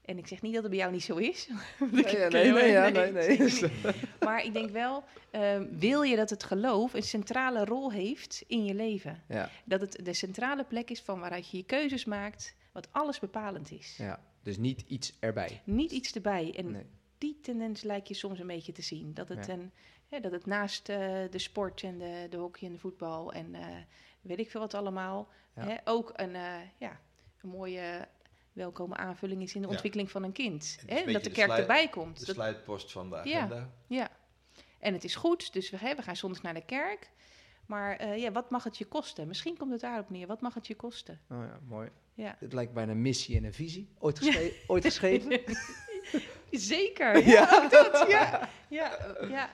En ik zeg niet dat het bij jou niet zo is. Nee, nee, nee, ja, nee. Maar ik denk wel, ehm, wil je dat het geloof een centrale rol heeft in je leven? Ja, Dat het de centrale plek is van waaruit je je keuzes maakt, wat alles bepalend is. ja, dus niet iets erbij. Niet iets erbij. En Nee. die tendens lijkt je soms een beetje te zien. Dat het, Ja. een, hè, dat het naast eh, de sport en de, de hockey en de voetbal en eh, weet ik veel wat allemaal, hè, ook een, eh, ja, een mooie welkome aanvulling is in de Ja. ontwikkeling van een kind. Hè, een dat de de kerk erbij komt. De Dat- sluitpost van de Ja. agenda. ja, en het is goed, dus we, hè, we gaan zondags naar de kerk. Maar eh, ja, wat mag het je kosten? Misschien komt het daarop neer. Wat mag het je kosten? Oh ja, mooi. Ja. Het lijkt bijna een missie en een visie. Ooit, gesche- ooit geschreven? Zeker, ja, ook dat, ja. Ja, ja.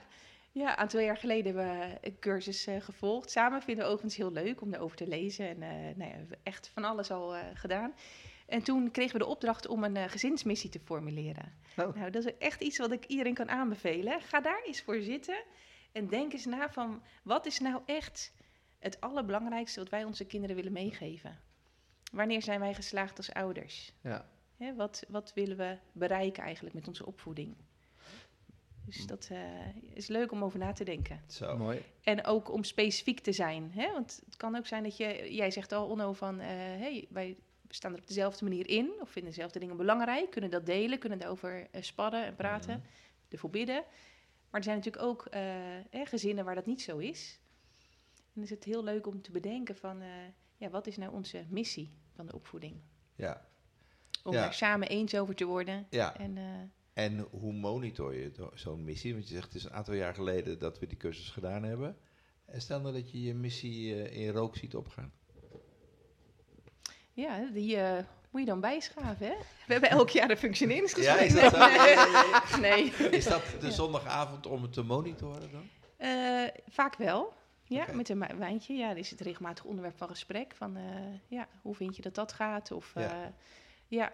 ja, een aantal jaar geleden hebben we een cursus eh, gevolgd. Samen vinden we overigens heel leuk om erover te lezen. En eh nou ja, we hebben echt van alles al eh, gedaan. En toen kregen we de opdracht om een eh, gezinsmissie te formuleren. Oh. Nou, dat is echt iets wat ik iedereen kan aanbevelen. Ga daar eens voor zitten en denk eens na van wat is nou echt het allerbelangrijkste wat wij onze kinderen willen meegeven? Wanneer zijn wij geslaagd als ouders? Ja. Hè, wat, wat willen we bereiken eigenlijk met onze opvoeding? Dus dat eh, is leuk om over na te denken. Zo. Mooi. En ook om specifiek te zijn. Hè? Want het kan ook zijn dat je, jij zegt al, Onno, van eh, hey, wij staan er op dezelfde manier in, of vinden dezelfde dingen belangrijk, kunnen dat delen, kunnen daarover eh spadden en praten, Mhm. ervoor bidden. Maar er zijn natuurlijk ook eh, gezinnen waar dat niet zo is. En dan is het heel leuk om te bedenken van, eh, ja, wat is nou onze missie van de opvoeding? Ja. Om Ja. daar samen eens over te worden. ja. En, eh, En hoe monitor je zo'n missie? Want je zegt het is een aantal jaar geleden dat we die cursus gedaan hebben. En stel nou dat je je missie in rook ziet opgaan. Ja, die eh, moet je dan bijschaven, hè? We hebben elk jaar een functioneringsgesprek. Ja, is dat zo? Nee. nee. Is dat de zondagavond om het te monitoren dan? Eh, vaak wel. Ja, met een wijntje. Ja, dan is het regelmatig onderwerp van gesprek. Van, eh, ja, hoe vind je dat dat gaat? Of, Ja. ja. ja.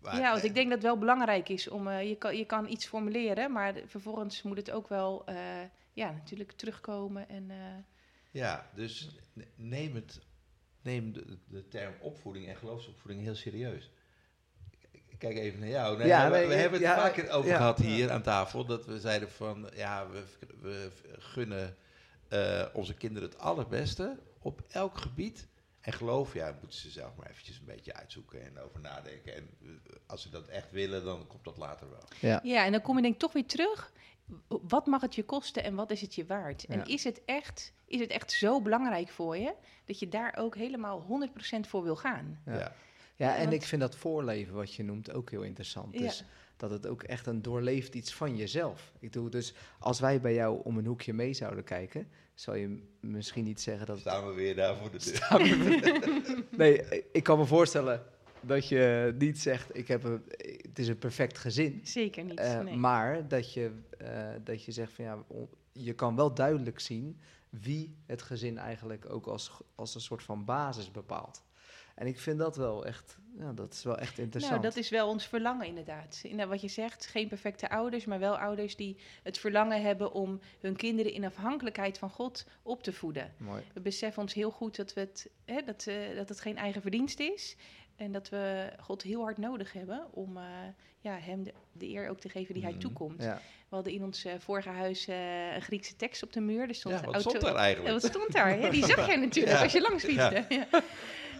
Maar, ja, want ik denk dat het wel belangrijk is om... eh, je, kan, je kan iets formuleren, maar vervolgens moet het ook wel... eh, ja, natuurlijk terugkomen en... eh, Ja, dus ne- neem, het, neem de, de term opvoeding en geloofsopvoeding heel serieus. Kijk even naar jou. Nee, Ja, we, nee, hebben het ja, vaker over ja, gehad ja. hier aan tafel. Dat we zeiden van, ja, we, we gunnen eh, onze kinderen het allerbeste op elk gebied. En geloof, ja, moeten ze zelf maar eventjes een beetje uitzoeken en over nadenken. En eh, als ze dat echt willen, dan komt dat later wel. Ja. Ja, en dan kom je denk ik toch weer terug. Wat mag het je kosten en wat is het je waard? Ja. En is het, echt, is het echt zo belangrijk voor je... dat je daar ook helemaal 100% voor wil gaan? Ja. Ja. En want- ik vind dat voorleven wat je noemt ook heel interessant. Ja. Dus dat het ook echt een doorleefd iets van jezelf. Ik doe dus, als wij bij jou om een hoekje mee zouden kijken, zou je misschien niet zeggen dat. Staan we weer daar voor de deur. Nee, ik kan me voorstellen dat je niet zegt: ik heb een, het is een perfect gezin. Zeker niet, Eh, nee. Maar dat je, eh, dat je zegt van ja, je kan wel duidelijk zien wie het gezin eigenlijk ook als, als een soort van basis bepaalt. En ik vind dat wel echt, ja, dat is wel echt interessant. Nou, dat is wel ons verlangen inderdaad. Inderdaad, wat je zegt, geen perfecte ouders, maar wel ouders die het verlangen hebben om hun kinderen in afhankelijkheid van God op te voeden. Mooi. We beseffen ons heel goed dat, we het, hè, dat, eh, dat het geen eigen verdienst is. En dat we God heel hard nodig hebben om eh, ja, hem de, de eer ook te geven die hij Mhm. toekomt. Ja. We hadden in ons eh, vorige huis eh, een Griekse tekst op de muur. Er stond Ja, wat auto- stond daar eigenlijk? wat stond daar? Ja, die zag jij natuurlijk als je langs fietste. Ja.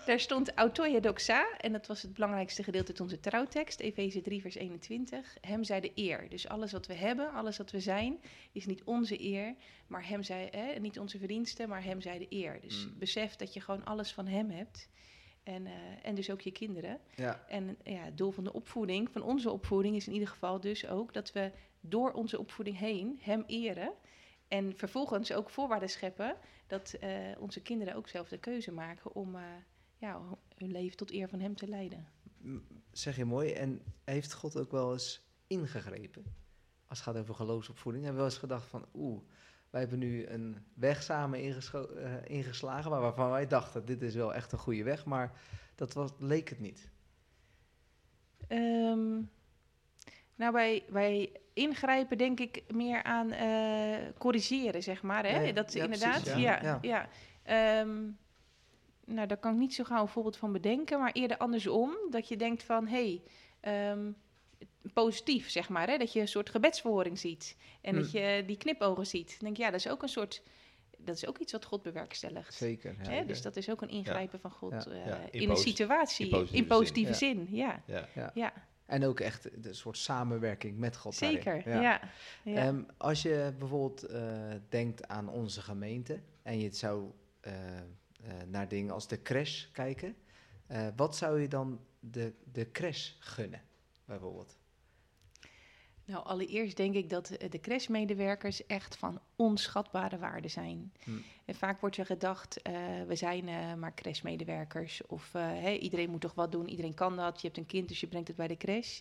Daar stond autoia doxa en dat was het belangrijkste gedeelte uit onze trouwtekst, Efeze 3 vers 21. Hem zij de eer. Dus alles wat we hebben, alles wat we zijn, is niet onze eer, maar hem zij, niet onze verdiensten, maar hem zij de eer. Dus Mm. besef dat je gewoon alles van hem hebt. En, eh, en dus ook je kinderen. Ja. En ja, het doel van de opvoeding, van onze opvoeding, is in ieder geval dus ook dat we door onze opvoeding heen hem eren. En vervolgens ook voorwaarden scheppen dat eh, onze kinderen ook zelf de keuze maken om eh, ja, hun leven tot eer van hem te leiden. Zeg je mooi. En heeft God ook wel eens ingegrepen? Als het gaat over geloofsopvoeding. Hebben we wel eens gedacht van, oeh, wij hebben nu een weg samen eh, ingeslagen, waar- waarvan wij dachten, dit is wel echt een goede weg, maar dat was, leek het niet. Ehm, nou, wij, wij ingrijpen denk ik meer aan eh, corrigeren, zeg maar. Hè? Ja, ja. dat Ja, inderdaad. precies, ja, ja. Ehm, nou, daar kan ik niet zo gauw een voorbeeld van bedenken, maar eerder andersom. Dat je denkt van, hé, hey, ehm, positief, zeg maar. Hè? Dat je een soort gebedsverhoring ziet. En dat Hmm. je die knipogen ziet. Dan denk ik, ja, dat is ook een soort... Dat is ook iets wat God bewerkstelligt. Zeker. Ja. Hè? Dus dat is ook een ingrijpen van God Ja. eh, in in, een situatie. in positieve in positieve zin. zin, ja. Ja. Ja. ja. En ook echt een soort samenwerking met God. daarin. Zeker, ja. ja. Ehm, als je bijvoorbeeld eh, denkt aan onze gemeente en je zou eh, eh, naar dingen als de crash kijken, eh, wat zou je dan de, de crash gunnen, bijvoorbeeld? Nou, allereerst denk ik dat eh, de crashmedewerkers echt van onschatbare waarde zijn. Hm. En vaak wordt er gedacht, eh, we zijn eh, maar crashmedewerkers. Of iedereen moet toch wat doen, iedereen kan dat. Je hebt een kind, dus je brengt het bij de crash.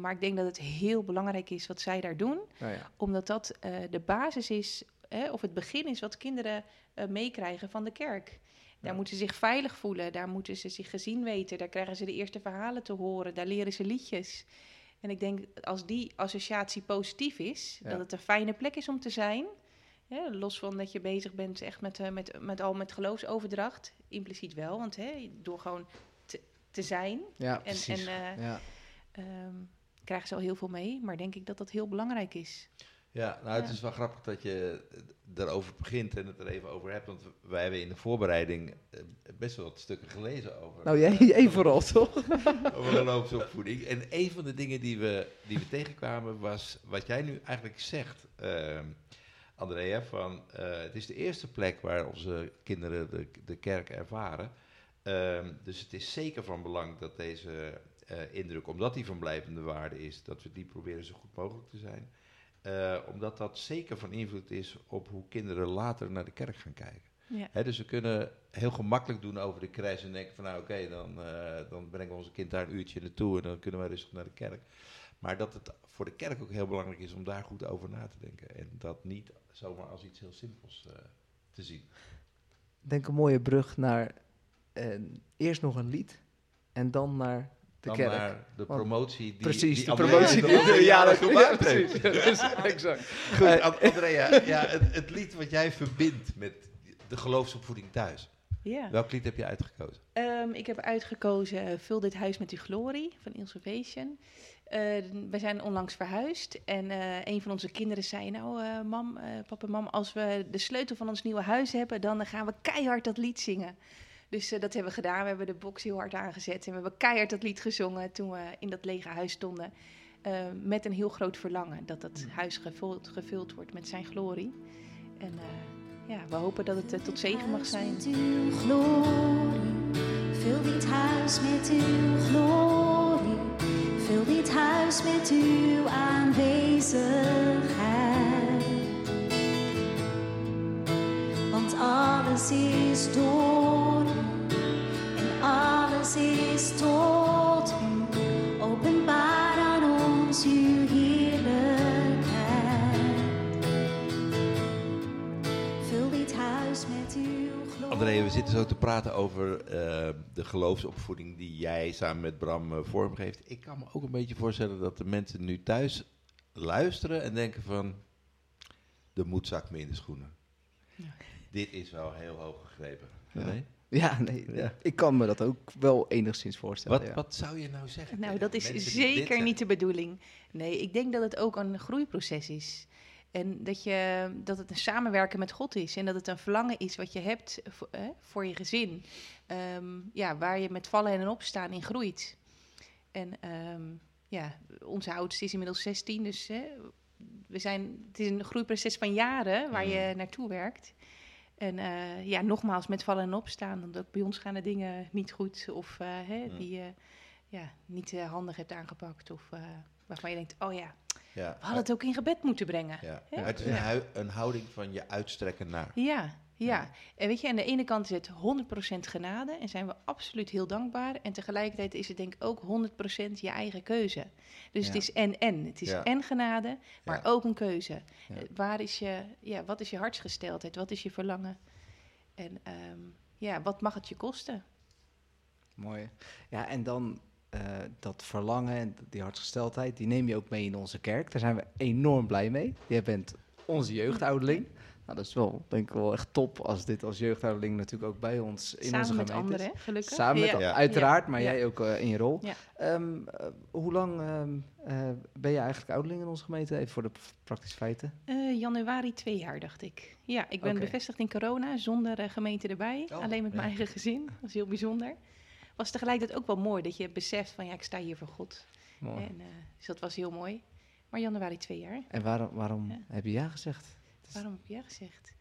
Maar ik denk dat het heel belangrijk is wat zij daar doen. Nou ja, Omdat dat de basis is, of het begin is wat kinderen meekrijgen van de kerk. Daar Ja. moeten ze zich veilig voelen, daar moeten ze zich gezien weten, daar krijgen ze de eerste verhalen te horen, daar leren ze liedjes. En ik denk, als die associatie positief is, Ja. dat het een fijne plek is om te zijn. Los van dat je bezig bent echt met, eh, met, met al met geloofsoverdracht, impliciet wel, want hè, door gewoon te, te zijn Ja, en, en eh, ja. ehm, krijgen ze al heel veel mee. Maar denk ik dat dat heel belangrijk is. Ja, nou het Ja. is wel grappig dat je daarover begint en het er even over hebt. Want wij hebben in de voorbereiding eh, best wel wat stukken gelezen over, Nou, jij, jij vooral, toch? over geloofsopvoeding. En een van de dingen die we, die we tegenkwamen was wat jij nu eigenlijk zegt, ehm, Andrea. Van, eh, het is de eerste plek waar onze kinderen de, de kerk ervaren. Ehm, dus het is zeker van belang dat deze eh, indruk, omdat die van blijvende waarde is, dat we die proberen zo goed mogelijk te zijn. Eh, omdat dat zeker van invloed is op hoe kinderen later naar de kerk gaan kijken. Ja. Hè, dus we kunnen heel gemakkelijk doen over de crash en denken van nou oké, dan, eh, dan brengen we onze kind daar een uurtje naartoe en dan kunnen wij rustig naar de kerk. Maar dat het voor de kerk ook heel belangrijk is om daar goed over na te denken. En dat niet zomaar als iets heel simpels eh, te zien. Denk een mooie brug naar eerst nog een lied en dan naar de Dan kerk. naar de promotie die precies, die de promotie die de jaren gemaakt ja, heeft. precies. Exact. Goed, Eh, An- Andrea, ja, het, het lied wat jij verbindt met de geloofsopvoeding thuis. Ja. Welk lied heb je uitgekozen? Ehm, ik heb uitgekozen Vul dit huis met uw glorie van Ilsovation. Eh wij zijn onlangs verhuisd en eh, een van onze kinderen zei... Nou, eh, mam, eh, papa en mam, als we de sleutel van ons nieuwe huis hebben... dan gaan we keihard dat lied zingen. Dus eh, dat hebben we gedaan. We hebben de box heel hard aangezet en we hebben keihard dat lied gezongen... toen we in dat lege huis stonden. eh, met een heel groot verlangen dat dat huis gevuld, gevuld wordt met zijn glorie. En eh, ja, we hopen dat het tot zegen mag zijn. Met uw glorie, vul dit huis met uw glorie. Vul dit huis met uw aanwezigheid. Want alles is door alles is tot u. Openbaar aan ons uw heerlijkheid. Vul dit huis met uw glorie. Andrea, we zitten zo te praten over eh, de geloofsopvoeding die jij samen met Bram eh, vormgeeft. Ik kan me ook een beetje voorstellen dat de mensen nu thuis luisteren en denken van... De moed zakt me in de schoenen. Dit is wel heel hoog gegrepen. Ja. Nee? Ja, nee, Ja. ik kan me dat ook wel enigszins voorstellen. Wat, ja. wat zou je nou zeggen? Nou, dat is zeker niet de bedoeling. Nee, ik denk dat het ook een groeiproces is. En dat, je, dat het een samenwerken met God is. En dat het een verlangen is wat je hebt voor, eh, voor je gezin. Ehm, ja, waar je met vallen en opstaan in groeit. En ehm, ja, onze oudste is inmiddels 16, dus hè, we zijn, het is een groeiproces van jaren waar je naartoe werkt. En eh, ja, nogmaals, met vallen en opstaan. Want ook bij ons gaan de dingen niet goed. Of eh, hè, Ja. die je ja, niet eh, handig hebt aangepakt. Of eh, waarvan je denkt, oh ja, Ja, we hadden het ook in gebed moeten brengen. ja. Het is een, een houding van je uitstrekken naar. Ja, ja. En weet je, aan de ene kant is het 100% genade en zijn we absoluut heel dankbaar. En tegelijkertijd is het denk ik ook 100% je eigen keuze. Dus het is en-en. Het is Ja. en genade, maar Ja. ook een keuze. Ja. Eh, Waar is je, ja, wat is je hartsgesteldheid? Wat is je verlangen? En ehm, ja, wat mag het je kosten? Mooi. Ja, en dan eh, dat verlangen en die hartsgesteldheid, die neem je ook mee in onze kerk. Daar zijn we enorm blij mee. Jij bent onze jeugdouderling. Nou, dat is wel, denk ik wel echt top als dit als jeugdouderling natuurlijk ook bij ons in Samen onze met gemeente is. anderen, gelukkig. Samen met Ja. Uiteraard, maar Ja. jij ook eh, in je rol. Ehm, eh, hoe lang ehm, eh, ben je eigenlijk ouderling in onze gemeente? Even voor de praktische feiten. Januari twee jaar, dacht ik. Ja, ik ben bevestigd in corona, zonder gemeente erbij. Oh, alleen met mijn eigen gezin. Dat was heel bijzonder. Was tegelijkertijd ook wel mooi dat je beseft van ja, ik sta hier voor God. Mooi. En, dus dat was heel mooi. Maar januari twee jaar. En waarom, waarom heb je ja gezegd? Waarom heb je gezegd?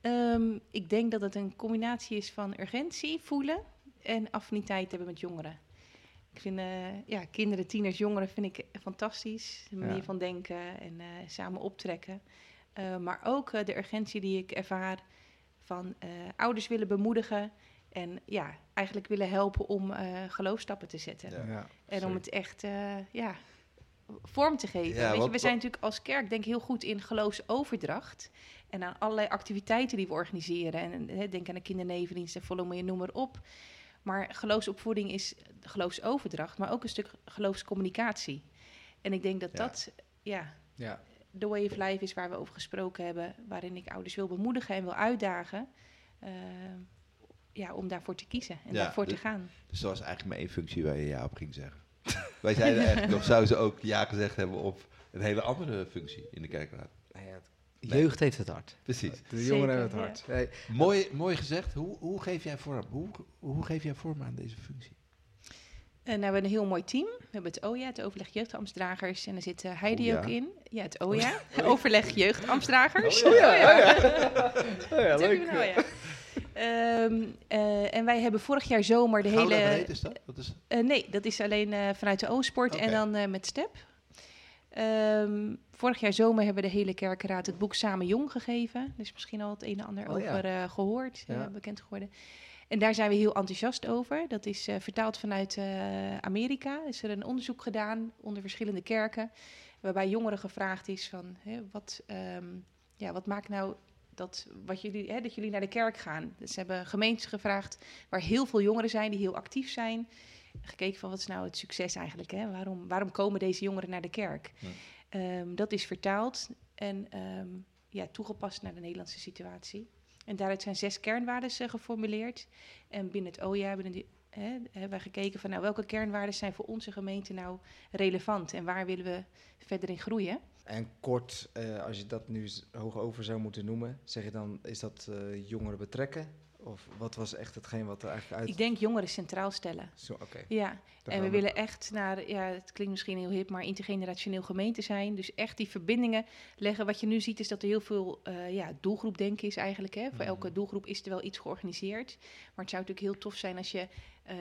Ehm, ik denk dat het een combinatie is van urgentie voelen en affiniteit hebben met jongeren. Ik vind eh, ja, kinderen, tieners, jongeren vind ik fantastisch. De manier Ja. van denken en eh, samen optrekken. Eh, maar ook eh, de urgentie die ik ervaar van eh, ouders willen bemoedigen. En ja, eigenlijk willen helpen om eh geloofstappen te zetten. Ja. En om het echt ja, vorm te geven. Ja, Weet je, we zijn natuurlijk als kerk denk ik heel goed in geloofsoverdracht. En aan allerlei activiteiten die we organiseren. En hè, denk aan de kindernevendienst en follow me, noem maar op. Maar geloofsopvoeding is geloofsoverdracht, maar ook een stuk geloofscommunicatie. En ik denk dat Ja. dat ja, Ja. de way of life is waar we over gesproken hebben. Waarin ik ouders wil bemoedigen en wil uitdagen. eh, ja, om daarvoor te kiezen en daarvoor te dus- gaan. Dus dat was eigenlijk maar één functie waar je ja op ging zeggen. Wij zeiden eigenlijk nog, zou ze ook ja gezegd hebben op een hele andere functie in de kerkraad. Nou ja, jeugd heeft het hard. Precies. De jongeren hebben het hard. Hey, Mooi, mooi gezegd. Hoe, hoe geef jij vorm? Hoe, hoe geef jij vorm aan deze functie? En nou, we hebben een heel mooi team. We hebben het OJA, het Overleg Jeugdambtsdragers. En daar zit eh, Heidi OJA? ook in. Ja, het OJA, Overleg Jeugdambtsdragers. Oh ja, oh ja. Oh ja, leuk. Ehm, eh, en wij hebben vorig jaar zomer de hele... breed is dat? Wat is, Eh, nee, dat is alleen eh, vanuit de O-sport en dan met STEP. Ehm, vorig jaar zomer hebben we de hele kerkenraad het boek Samen Jong gegeven. Er is misschien al het een en ander Oh over eh, gehoord, eh, Ja. bekend geworden. En daar zijn we heel enthousiast over. Dat is vertaald vanuit Amerika. Is er een onderzoek gedaan onder verschillende kerken. Waarbij jongeren gevraagd is van hè, wat, ehm, ja, wat maakt nou dat, wat jullie, hè, dat jullie naar de kerk gaan. Dus ze hebben gemeentes gevraagd waar heel veel jongeren zijn die heel actief zijn. Gekeken van wat is nou het succes eigenlijk? Hè? Waarom, waarom komen deze jongeren naar de kerk? Ja. Ehm, dat is vertaald en ehm, ja, toegepast naar de Nederlandse situatie. En daaruit zijn zes kernwaarden eh, geformuleerd. En binnen het OJA hebben, die, hè, hebben wij gekeken van nou, welke kernwaarden zijn voor onze gemeente nou relevant en waar willen we verder in groeien. En kort, eh, als je dat nu hoog over zou moeten noemen, zeg je dan, is dat eh, jongeren betrekken? Of wat was echt hetgeen wat er eigenlijk uit... Ik denk jongeren centraal stellen. Zo, Oké. Ja, daar en we willen echt naar, ja, het klinkt misschien heel hip, maar intergenerationeel gemeente zijn. Dus echt die verbindingen leggen. Wat je nu ziet is dat er heel veel eh ja, doelgroepdenken is eigenlijk. Hè. Voor Mhm. elke doelgroep is er wel iets georganiseerd. Maar het zou natuurlijk heel tof zijn als je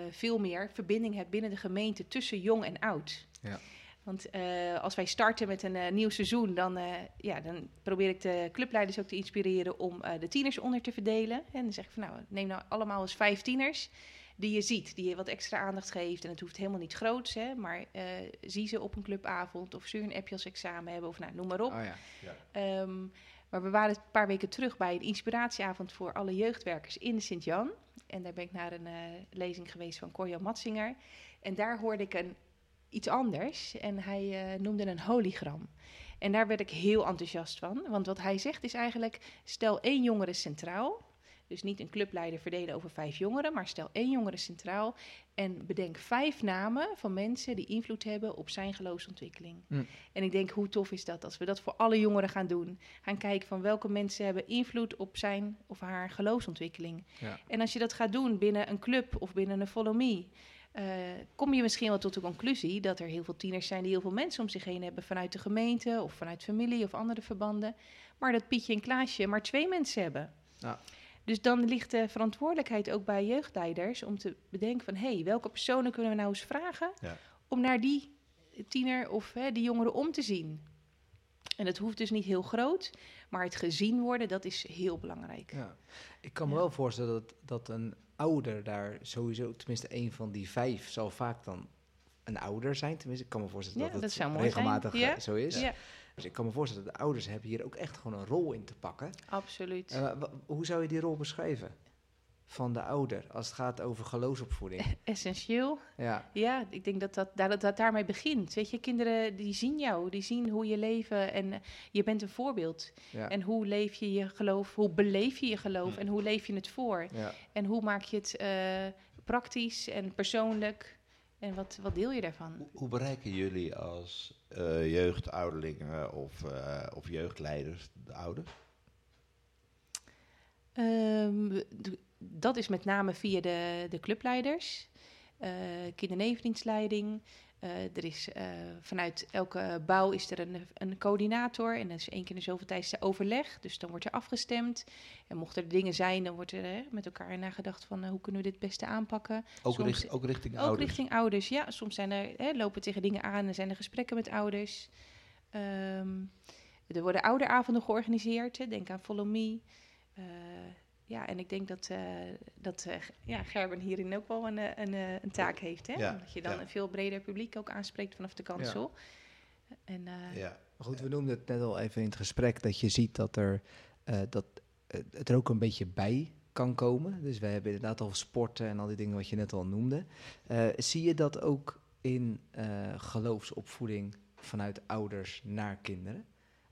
veel meer verbinding hebt binnen de gemeente tussen jong en oud. Ja. Want eh, als wij starten met een eh, nieuw seizoen, dan, eh, ja, dan probeer ik de clubleiders ook te inspireren om de tieners onder te verdelen. En dan zeg ik van nou, neem nou allemaal eens vijf tieners die je ziet, die je wat extra aandacht geeft. En het hoeft helemaal niet groots, hè, maar zie ze op een clubavond of stuur een appje als examen hebben of nou, noem maar op. Oh ja. Ehm, maar we waren een paar weken terug bij een inspiratieavond voor alle jeugdwerkers in Sint-Jan. En daar ben ik naar een lezing geweest van Corjo Matsinger. En daar hoorde ik een, iets anders. En hij eh, noemde een hologram. En daar werd ik heel enthousiast van. Want wat hij zegt is eigenlijk, stel één jongere centraal. Dus niet een clubleider verdelen over vijf jongeren, maar stel één jongere centraal. En bedenk vijf namen van mensen die invloed hebben op zijn geloofsontwikkeling. Hm. En ik denk, hoe tof is dat als we dat voor alle jongeren gaan doen? Gaan kijken van welke mensen hebben invloed op zijn of haar geloofsontwikkeling. Ja. En als je dat gaat doen binnen een club of binnen een follow me, eh, kom je misschien wel tot de conclusie dat er heel veel tieners zijn die heel veel mensen om zich heen hebben vanuit de gemeente of vanuit familie of andere verbanden. Maar dat Pietje en Klaasje maar twee mensen hebben. Ja. Dus dan ligt de verantwoordelijkheid ook bij jeugdleiders om te bedenken van hé, hey, welke personen kunnen we nou eens vragen Ja. om naar die tiener of hè, die jongeren om te zien. En het hoeft dus niet heel groot, maar het gezien worden, dat is heel belangrijk. Ja. Ik kan me Ja. wel voorstellen dat, dat een ouder daar sowieso, tenminste een van die vijf, zal vaak dan een ouder zijn. Tenminste, ik kan me voorstellen Ja, dat het dat zou mooi regelmatig. Ja. eh, zo is. Ja, Dus ik kan me voorstellen dat de ouders hebben hier ook echt gewoon een rol in te pakken. absoluut. Eh, hoe zou je die rol beschrijven van de ouder als het gaat over geloofsopvoeding? Essentieel. ja, Ja, ik denk dat dat, dat dat daarmee begint. Weet je, kinderen die zien jou, die zien hoe je leven en eh, je bent een voorbeeld. ja, En hoe leef je je geloof, hoe beleef je je geloof Hm. en hoe leef je het voor? ja. En hoe maak je het eh, praktisch en persoonlijk? En wat, wat deel je daarvan? Hoe, hoe bereiken jullie als eh jeugdouderlingen of, eh, of jeugdleiders de ouders? Ehm, dat is met name via de, de clubleiders, eh kindernevendienstleiding. Eh, er is eh, vanuit elke bouw is er een, een coördinator en dat is één keer in zoveel tijd er overleg. Dus dan wordt er afgestemd. En mochten er dingen zijn, dan wordt er hè, met elkaar nagedacht van hoe kunnen we dit het beste aanpakken. Ook, Soms- richt- ook richting Ook ouders? richting ouders, ja. Soms zijn er, hè, lopen tegen dingen aan en zijn er gesprekken met ouders. Ehm, er worden ouderavonden georganiseerd, hè. denk aan Follow Me. Ja, en ik denk dat, eh, dat eh, ja, Gerben hierin ook wel een, eh, een, eh, een taak heeft. Hè? Ja, Omdat je dan ja. een veel breder publiek ook aanspreekt vanaf de kansel. En, eh, Ja. Maar goed, we noemden het net al even in het gesprek dat je ziet dat er eh, dat het er ook een beetje bij kan komen. Dus wij hebben inderdaad al sporten en al die dingen wat je net al noemde. Eh, zie je dat ook in eh, geloofsopvoeding vanuit ouders naar kinderen?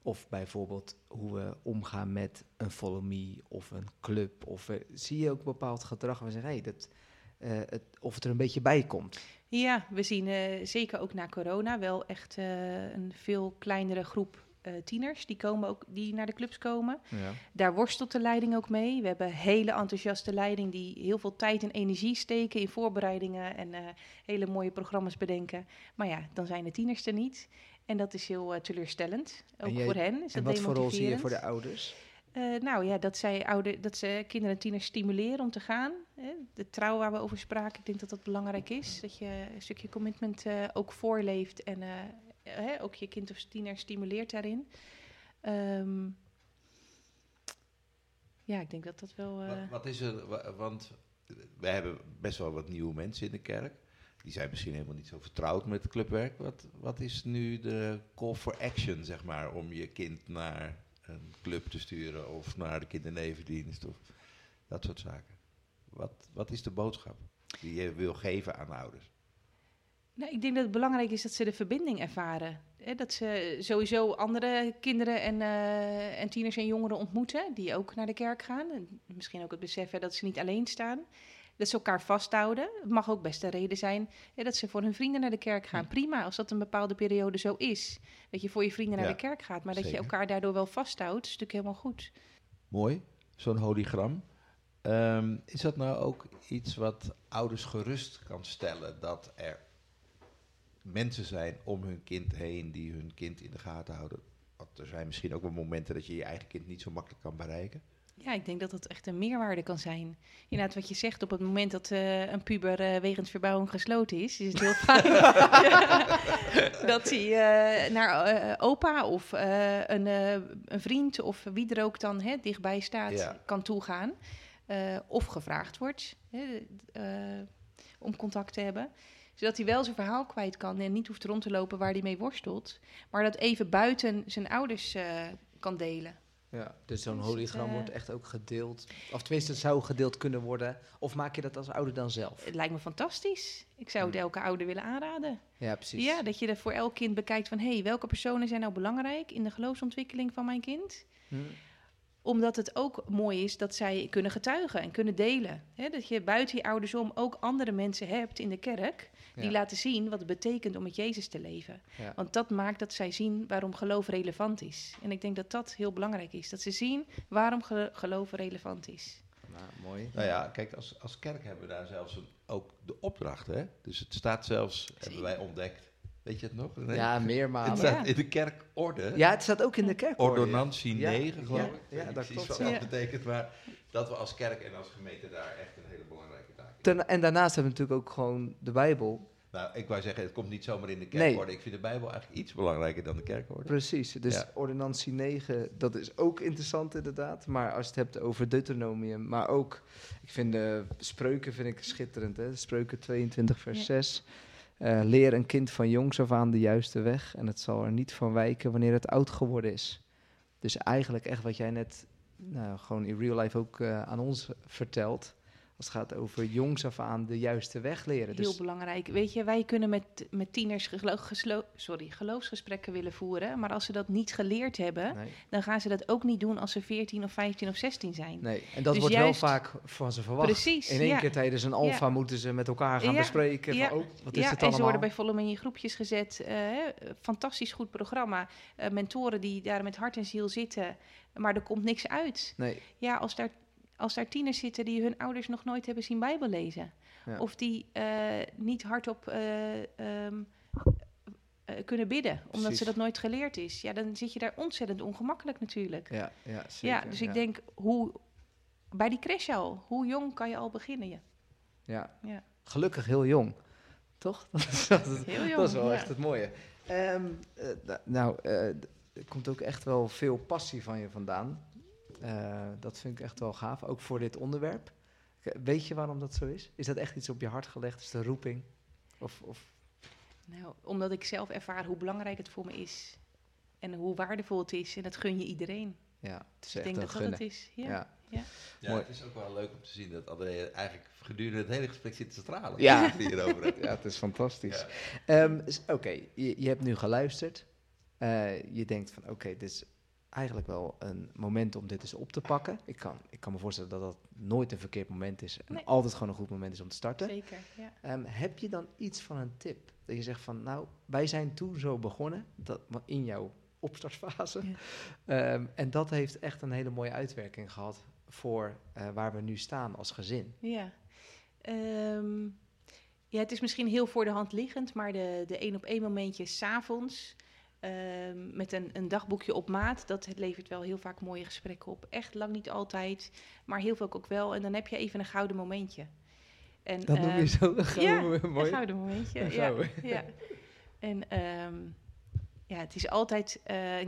Of bijvoorbeeld hoe we omgaan met een follow me of een club. Of eh, zie je ook bepaald gedrag waar we zeggen, hey, dat, eh, het, of het er een beetje bij komt? Ja, we zien eh, zeker ook na corona wel echt een veel kleinere groep tieners die, komen ook, die naar de clubs komen. Ja. Daar worstelt de leiding ook mee. We hebben hele enthousiaste leiding die heel veel tijd en energie steken in voorbereidingen en hele mooie programma's bedenken. Maar ja, dan zijn de tieners er niet. En dat is heel eh, teleurstellend. Ook jij- voor hen is En dat wat voor rol zie je voor de ouders? Eh, nou ja, dat, zij ouder, dat ze kinderen en tieners stimuleren om te gaan. Hè. De trouw waar we over spraken, ik denk dat dat belangrijk is. Dat je een stukje commitment eh, ook voorleeft en eh, hè, ook je kind of tiener stimuleert daarin. Ehm, ja, ik denk dat dat wel... eh, Wat, wat is er, wa- want we hebben best wel wat nieuwe mensen in de kerk. Die zijn misschien helemaal niet zo vertrouwd met clubwerk. Wat, wat is nu de call for action, zeg maar, om je kind naar een club te sturen of naar de kindernevendienst of dat soort zaken? Wat, wat is de boodschap die je wil geven aan ouders? Nou, ik denk dat het belangrijk is dat ze de verbinding ervaren. Dat ze sowieso andere kinderen en, eh, en tieners en jongeren ontmoeten die ook naar de kerk gaan. En misschien ook het beseffen dat ze niet alleen staan. Dat ze elkaar vasthouden. Het mag ook best een reden zijn dat ze voor hun vrienden naar de kerk gaan. Prima, als dat een bepaalde periode zo is. Dat je voor je vrienden naar Ja, de kerk gaat. Maar dat je elkaar daardoor wel vasthoudt, is natuurlijk helemaal goed. Mooi, zo'n hologram. Ehm, is dat nou ook iets wat ouders gerust kan stellen? Dat er mensen zijn om hun kind heen die hun kind in de gaten houden? Want er zijn misschien ook wel momenten dat je je eigen kind niet zo makkelijk kan bereiken. Ja, ik denk dat dat echt een meerwaarde kan zijn. Inderdaad, wat je zegt, op het moment dat eh, een puber eh, wegens verbouwing gesloten is, is het heel fijn dat hij eh, naar opa of een, een vriend of wie er ook dan hè, dichtbij staat, Ja. kan toegaan. Of gevraagd wordt hè, om contact te hebben. Zodat hij wel zijn verhaal kwijt kan en niet hoeft rond te lopen waar hij mee worstelt. Maar dat even buiten zijn ouders kan delen. Ja, dus zo'n Dus hologram eh, wordt echt ook gedeeld. Of tenminste, het zou gedeeld kunnen worden. Of maak je dat als ouder dan zelf? Het lijkt me fantastisch. Ik zou het Hmm. elke ouder willen aanraden. Ja, precies. Ja, dat je er voor elk kind bekijkt van... hé, hey, welke personen zijn nou belangrijk in de geloofsontwikkeling van mijn kind? Hm. Omdat het ook mooi is dat zij kunnen getuigen en kunnen delen. Hè, dat je buiten je ouders om ook andere mensen hebt in de kerk... die Ja. laten zien wat het betekent om met Jezus te leven. Ja. Want dat maakt dat zij zien waarom geloof relevant is. En ik denk dat dat heel belangrijk is. Dat ze zien waarom ge- geloof relevant is. Nou, mooi. Nou ja, kijk, als, als kerk hebben we daar zelfs een, ook de opdracht. Hè? Dus het staat zelfs, hebben wij ontdekt, weet je het nog? Ja, het meermalen. staat in de kerkorde. Ja, het staat ook in de kerk. hoor je. Ordonnantie Ja, 9, geloof ja, ik. ja, dat precies klopt, wat ja. dat betekent, maar dat we als kerk en als gemeente daar echt een hele belangrijke taak in Ten- en daarnaast hebben we natuurlijk ook gewoon de Bijbel. Nou, ik wou zeggen, het komt niet zomaar in de Nee. kerkorde. Ik vind de Bijbel eigenlijk iets belangrijker dan de kerkorde. Precies. Dus Ja. ordonnantie 9, dat is ook interessant inderdaad. Maar als je het hebt over Deuteronomium, maar ook, ik vind de spreuken vind ik schitterend. Hè? Spreuken 22 vers Ja. 6. Eh, leer een kind van jongs af aan de juiste weg en het zal er niet van wijken wanneer het oud geworden is. Dus eigenlijk echt wat jij net nou, gewoon in real life ook eh, aan ons vertelt. Als het gaat over jongs af aan de juiste weg leren. Heel Dus, belangrijk. Weet je, wij kunnen met, met tieners gelo- geslo- sorry, geloofsgesprekken willen voeren. Maar als ze dat niet geleerd hebben, nee, dan gaan ze dat ook niet doen als ze 14 of 15 of 16 zijn. nee. En dat Dus wordt juist- wel vaak van ze verwacht. Precies, In één ja. keer tijdens een alfa Ja. moeten ze met elkaar gaan Ja. bespreken. Ja. Van, oh, wat is het en ze allemaal? worden bij Vollem in je groepjes gezet. eh, fantastisch goed programma. Eh, mentoren die daar met hart en ziel zitten. Maar er komt niks uit. Nee, Ja, als daar, als daar tieners zitten die hun ouders nog nooit hebben zien Bijbel lezen. Ja. Of die eh, niet hardop eh, ehm, eh, kunnen bidden, omdat Precies. ze dat nooit geleerd is. Ja, dan zit je daar ontzettend ongemakkelijk natuurlijk. ja, ja, zeker. ja, dus ik denk, hoe, bij die crash al, hoe jong kan je al beginnen? Ja. Ja. Ja. Gelukkig heel jong. Toch? Dat is, dat is- Heel jong. dat is wel echt het mooie. Ehm, eh, nou, er komt ook echt wel veel passie van je vandaan. Eh, dat vind ik echt wel gaaf, ook voor dit onderwerp. Weet je waarom dat zo is? Is dat echt iets op je hart gelegd? Is de roeping? Of, of Nou, omdat ik zelf ervaar hoe belangrijk het voor me is. En hoe waardevol het is. En dat gun je iedereen. Ja, het is Ik echt denk een dat dat gunnen. het is. Ja. Ja. Ja, Mooi. het is ook wel leuk om te zien dat André eigenlijk gedurende het hele gesprek zit te stralen. Ja. Hierover. Ja, het is fantastisch. Ja. Ehm, oké, je, je hebt nu geluisterd. Eh, je denkt van, oké, dit is eigenlijk wel een moment om dit eens op te pakken. Ik kan, ik kan me voorstellen dat dat nooit een verkeerd moment is. En Nee. altijd gewoon een goed moment is om te starten. Zeker, ja. Ehm, heb je dan iets van een tip? Dat je zegt van, nou, wij zijn toen zo begonnen, dat, in jouw opstartfase. Ja. Ehm, en dat heeft echt een hele mooie uitwerking gehad voor eh, waar we nu staan als gezin. Ja. Ehm, ja, het is misschien heel voor de hand liggend, maar de, de één op één momentjes s'avonds ehm met een, een dagboekje op maat, dat levert wel heel vaak mooie gesprekken op. Echt lang niet altijd, maar heel veel ook wel. En dan heb je even een gouden momentje. En, Dat noem je ehm, zo een ja, gouden- mooi. Een gouden momentje, Een ja. gouden. ja. En ehm, ja, het is altijd eh,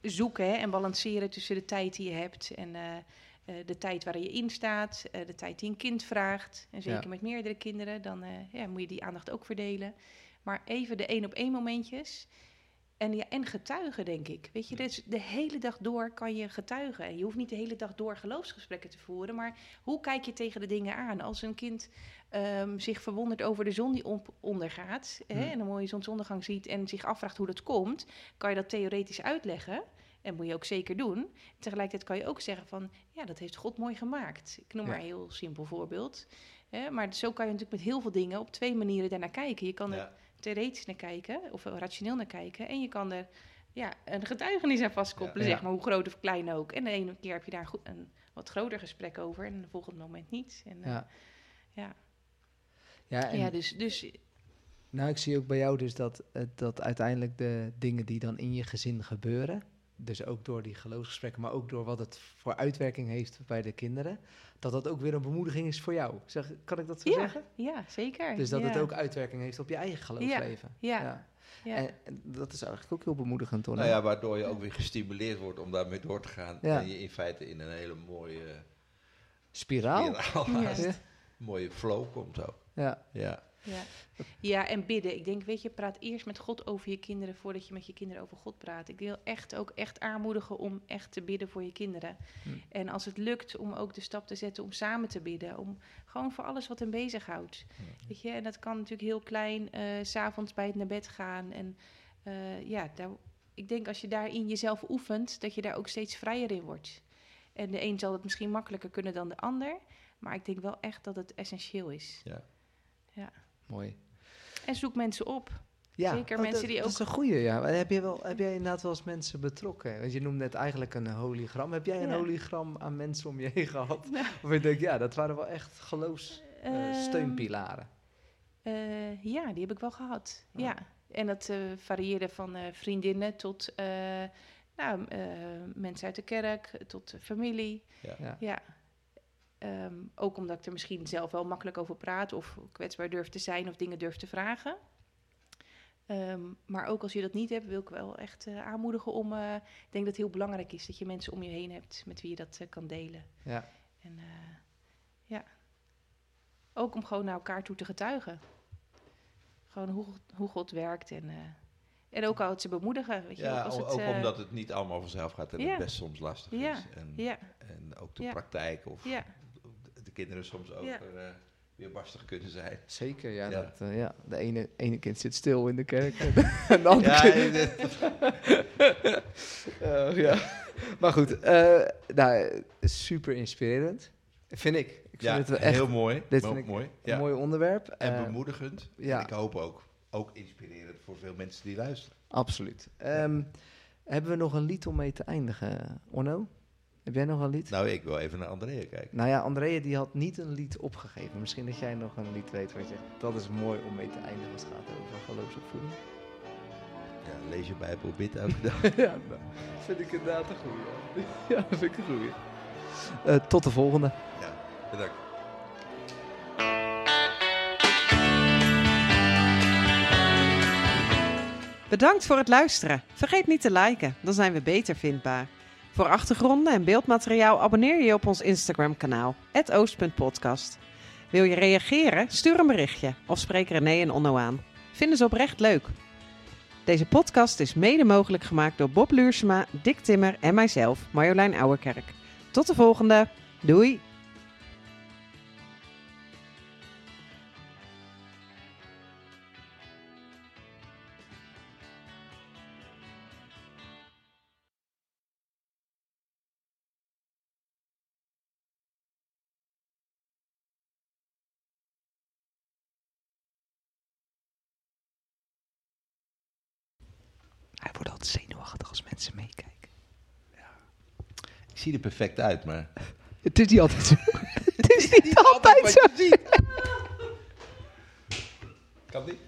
zoeken hè, en balanceren tussen de tijd die je hebt en eh, eh, de tijd waarin je in staat, de tijd die een kind vraagt. En zeker Ja. met meerdere kinderen, dan ja, moet je die aandacht ook verdelen. Maar even de één op één momentjes. En, ja, en getuigen, denk ik. Weet je, dus de hele dag door kan je getuigen. En je hoeft niet de hele dag door geloofsgesprekken te voeren. Maar hoe kijk je tegen de dingen aan? Als een kind ehm, zich verwondert over de zon die op, ondergaat... Hè, en een mooie zonsondergang ziet en zich afvraagt hoe dat komt... kan je dat theoretisch uitleggen. En moet je ook zeker doen. Tegelijkertijd kan je ook zeggen van... ja, dat heeft God mooi gemaakt. Ik noem Ja. maar een heel simpel voorbeeld. Hè, maar zo kan je natuurlijk met heel veel dingen... op twee manieren daarnaar kijken. Je kan Ja. Theoretisch naar kijken, of rationeel naar kijken. En je kan er ja, een getuigenis aan vastkoppelen, Ja. zeg maar, hoe groot of klein ook. En de ene keer heb je daar een, een wat groter gesprek over en de volgende moment niet. En, eh, Ja. ja. Ja, en ja, dus, dus nou, ik zie ook bij jou dus dat, dat uiteindelijk de dingen die dan in je gezin gebeuren, dus ook door die geloofsgesprekken, maar ook door wat het voor uitwerking heeft bij de kinderen, dat dat ook weer een bemoediging is voor jou. Zeg, kan ik dat zo ja, zeggen? ja, zeker. Dus dat ja. het ook uitwerking heeft op je eigen geloofsleven. Ja, ja. En, en dat is eigenlijk ook heel bemoedigend, hoor. Nou ja, waardoor je ook weer gestimuleerd wordt om daarmee door te gaan. Ja. En je in feite in een hele mooie Spiraal. spiraal Ja. haast. Ja. mooie flow komt ook. Ja. Ja. Ja. ja, en bidden. Ik denk, weet je, praat eerst met God over je kinderen voordat je met je kinderen over God praat. Ik wil echt ook echt aanmoedigen om echt te bidden voor je kinderen. Hm. En als het lukt om ook de stap te zetten om samen te bidden. Om gewoon voor alles wat hem bezighoudt. Weet je, en dat kan natuurlijk heel klein, eh, s s'avonds bij het naar bed gaan. En eh, ja, daar, ik denk als je daarin jezelf oefent, dat je daar ook steeds vrijer in wordt. En de een zal het misschien makkelijker kunnen dan de ander. Maar ik denk wel echt dat het essentieel is. Mooi. En zoek mensen op. Ja, Zeker oh, mensen dat, die dat ook- is een goeie, ja. Maar Heb, je wel, heb jij inderdaad wel eens mensen betrokken? Want je noemde net eigenlijk een hologram. Heb jij een Ja. hologram aan mensen om je heen gehad? Nou, Of je denkt, ja, dat waren wel echt Ehm, geloofssteunpilaren. eh, ja, die heb ik wel gehad. Oh. Ja. En dat eh, varieerde van eh, vriendinnen tot eh, nou, eh, mensen uit de kerk, tot eh, familie. Ja. Ja. Ehm, ook omdat ik er misschien zelf wel makkelijk over praat of kwetsbaar durf te zijn of dingen durf te vragen. Ehm, maar ook als je dat niet hebt, wil ik wel echt eh, aanmoedigen om. eh, ik denk dat het heel belangrijk is dat je mensen om je heen hebt met wie je dat eh, kan delen. Ja. En ja, ook om gewoon naar elkaar toe te getuigen. Gewoon hoe, hoe God werkt en, en ook al het ze bemoedigen. Weet je, Ja, ook als het, ook omdat het niet allemaal vanzelf gaat en het best soms lastig is. En, Ja, en ook de praktijk of kinderen soms ook weer, eh, weer barstig kunnen zijn. Zeker, ja. Ja. Dat, eh, ja. De ene, ene kind zit stil in de kerk en de andere Ja, kind... Eh, ja. Maar goed, eh, nou, super inspirerend. Vind ik. Ik vind ja het wel echt heel mooi. dit vind ik mooi. een Ja. mooi onderwerp. En bemoedigend. ja. En ik hoop ook, ook inspirerend voor veel mensen die luisteren. Absoluut. Ehm, hebben we nog een lied om mee te eindigen, Orno? Heb jij nog een lied? Nou, ik wil even naar Andrea kijken. Nou ja, Andrea die had niet een lied opgegeven. Misschien dat jij nog een lied weet wat je... Dat is mooi om mee te eindigen als het gaat over geloofsopvoeding. Ja, lees je Bijbel, bid elke dag. ja, dat vind ik inderdaad een goeie. Ja, dat vind ik een goeie. Eh, tot de volgende. Ja, bedankt. Bedankt voor het luisteren. Vergeet niet te liken, dan zijn we beter vindbaar. Voor achtergronden en beeldmateriaal abonneer je op ons Instagram kanaal, oost.podcast. Wil je reageren? Stuur een berichtje of spreek René en Onno aan. Vinden ze oprecht leuk. Deze podcast is mede mogelijk gemaakt door Bob Luursema, Dick Timmer en mijzelf, Marjolein Ouwerkerk. Tot de volgende. Doei! Hij wordt altijd zenuwachtig als mensen meekijken. Ik zie er perfect uit, maar... Het is niet altijd zo. Het is niet altijd zo. Kan niet.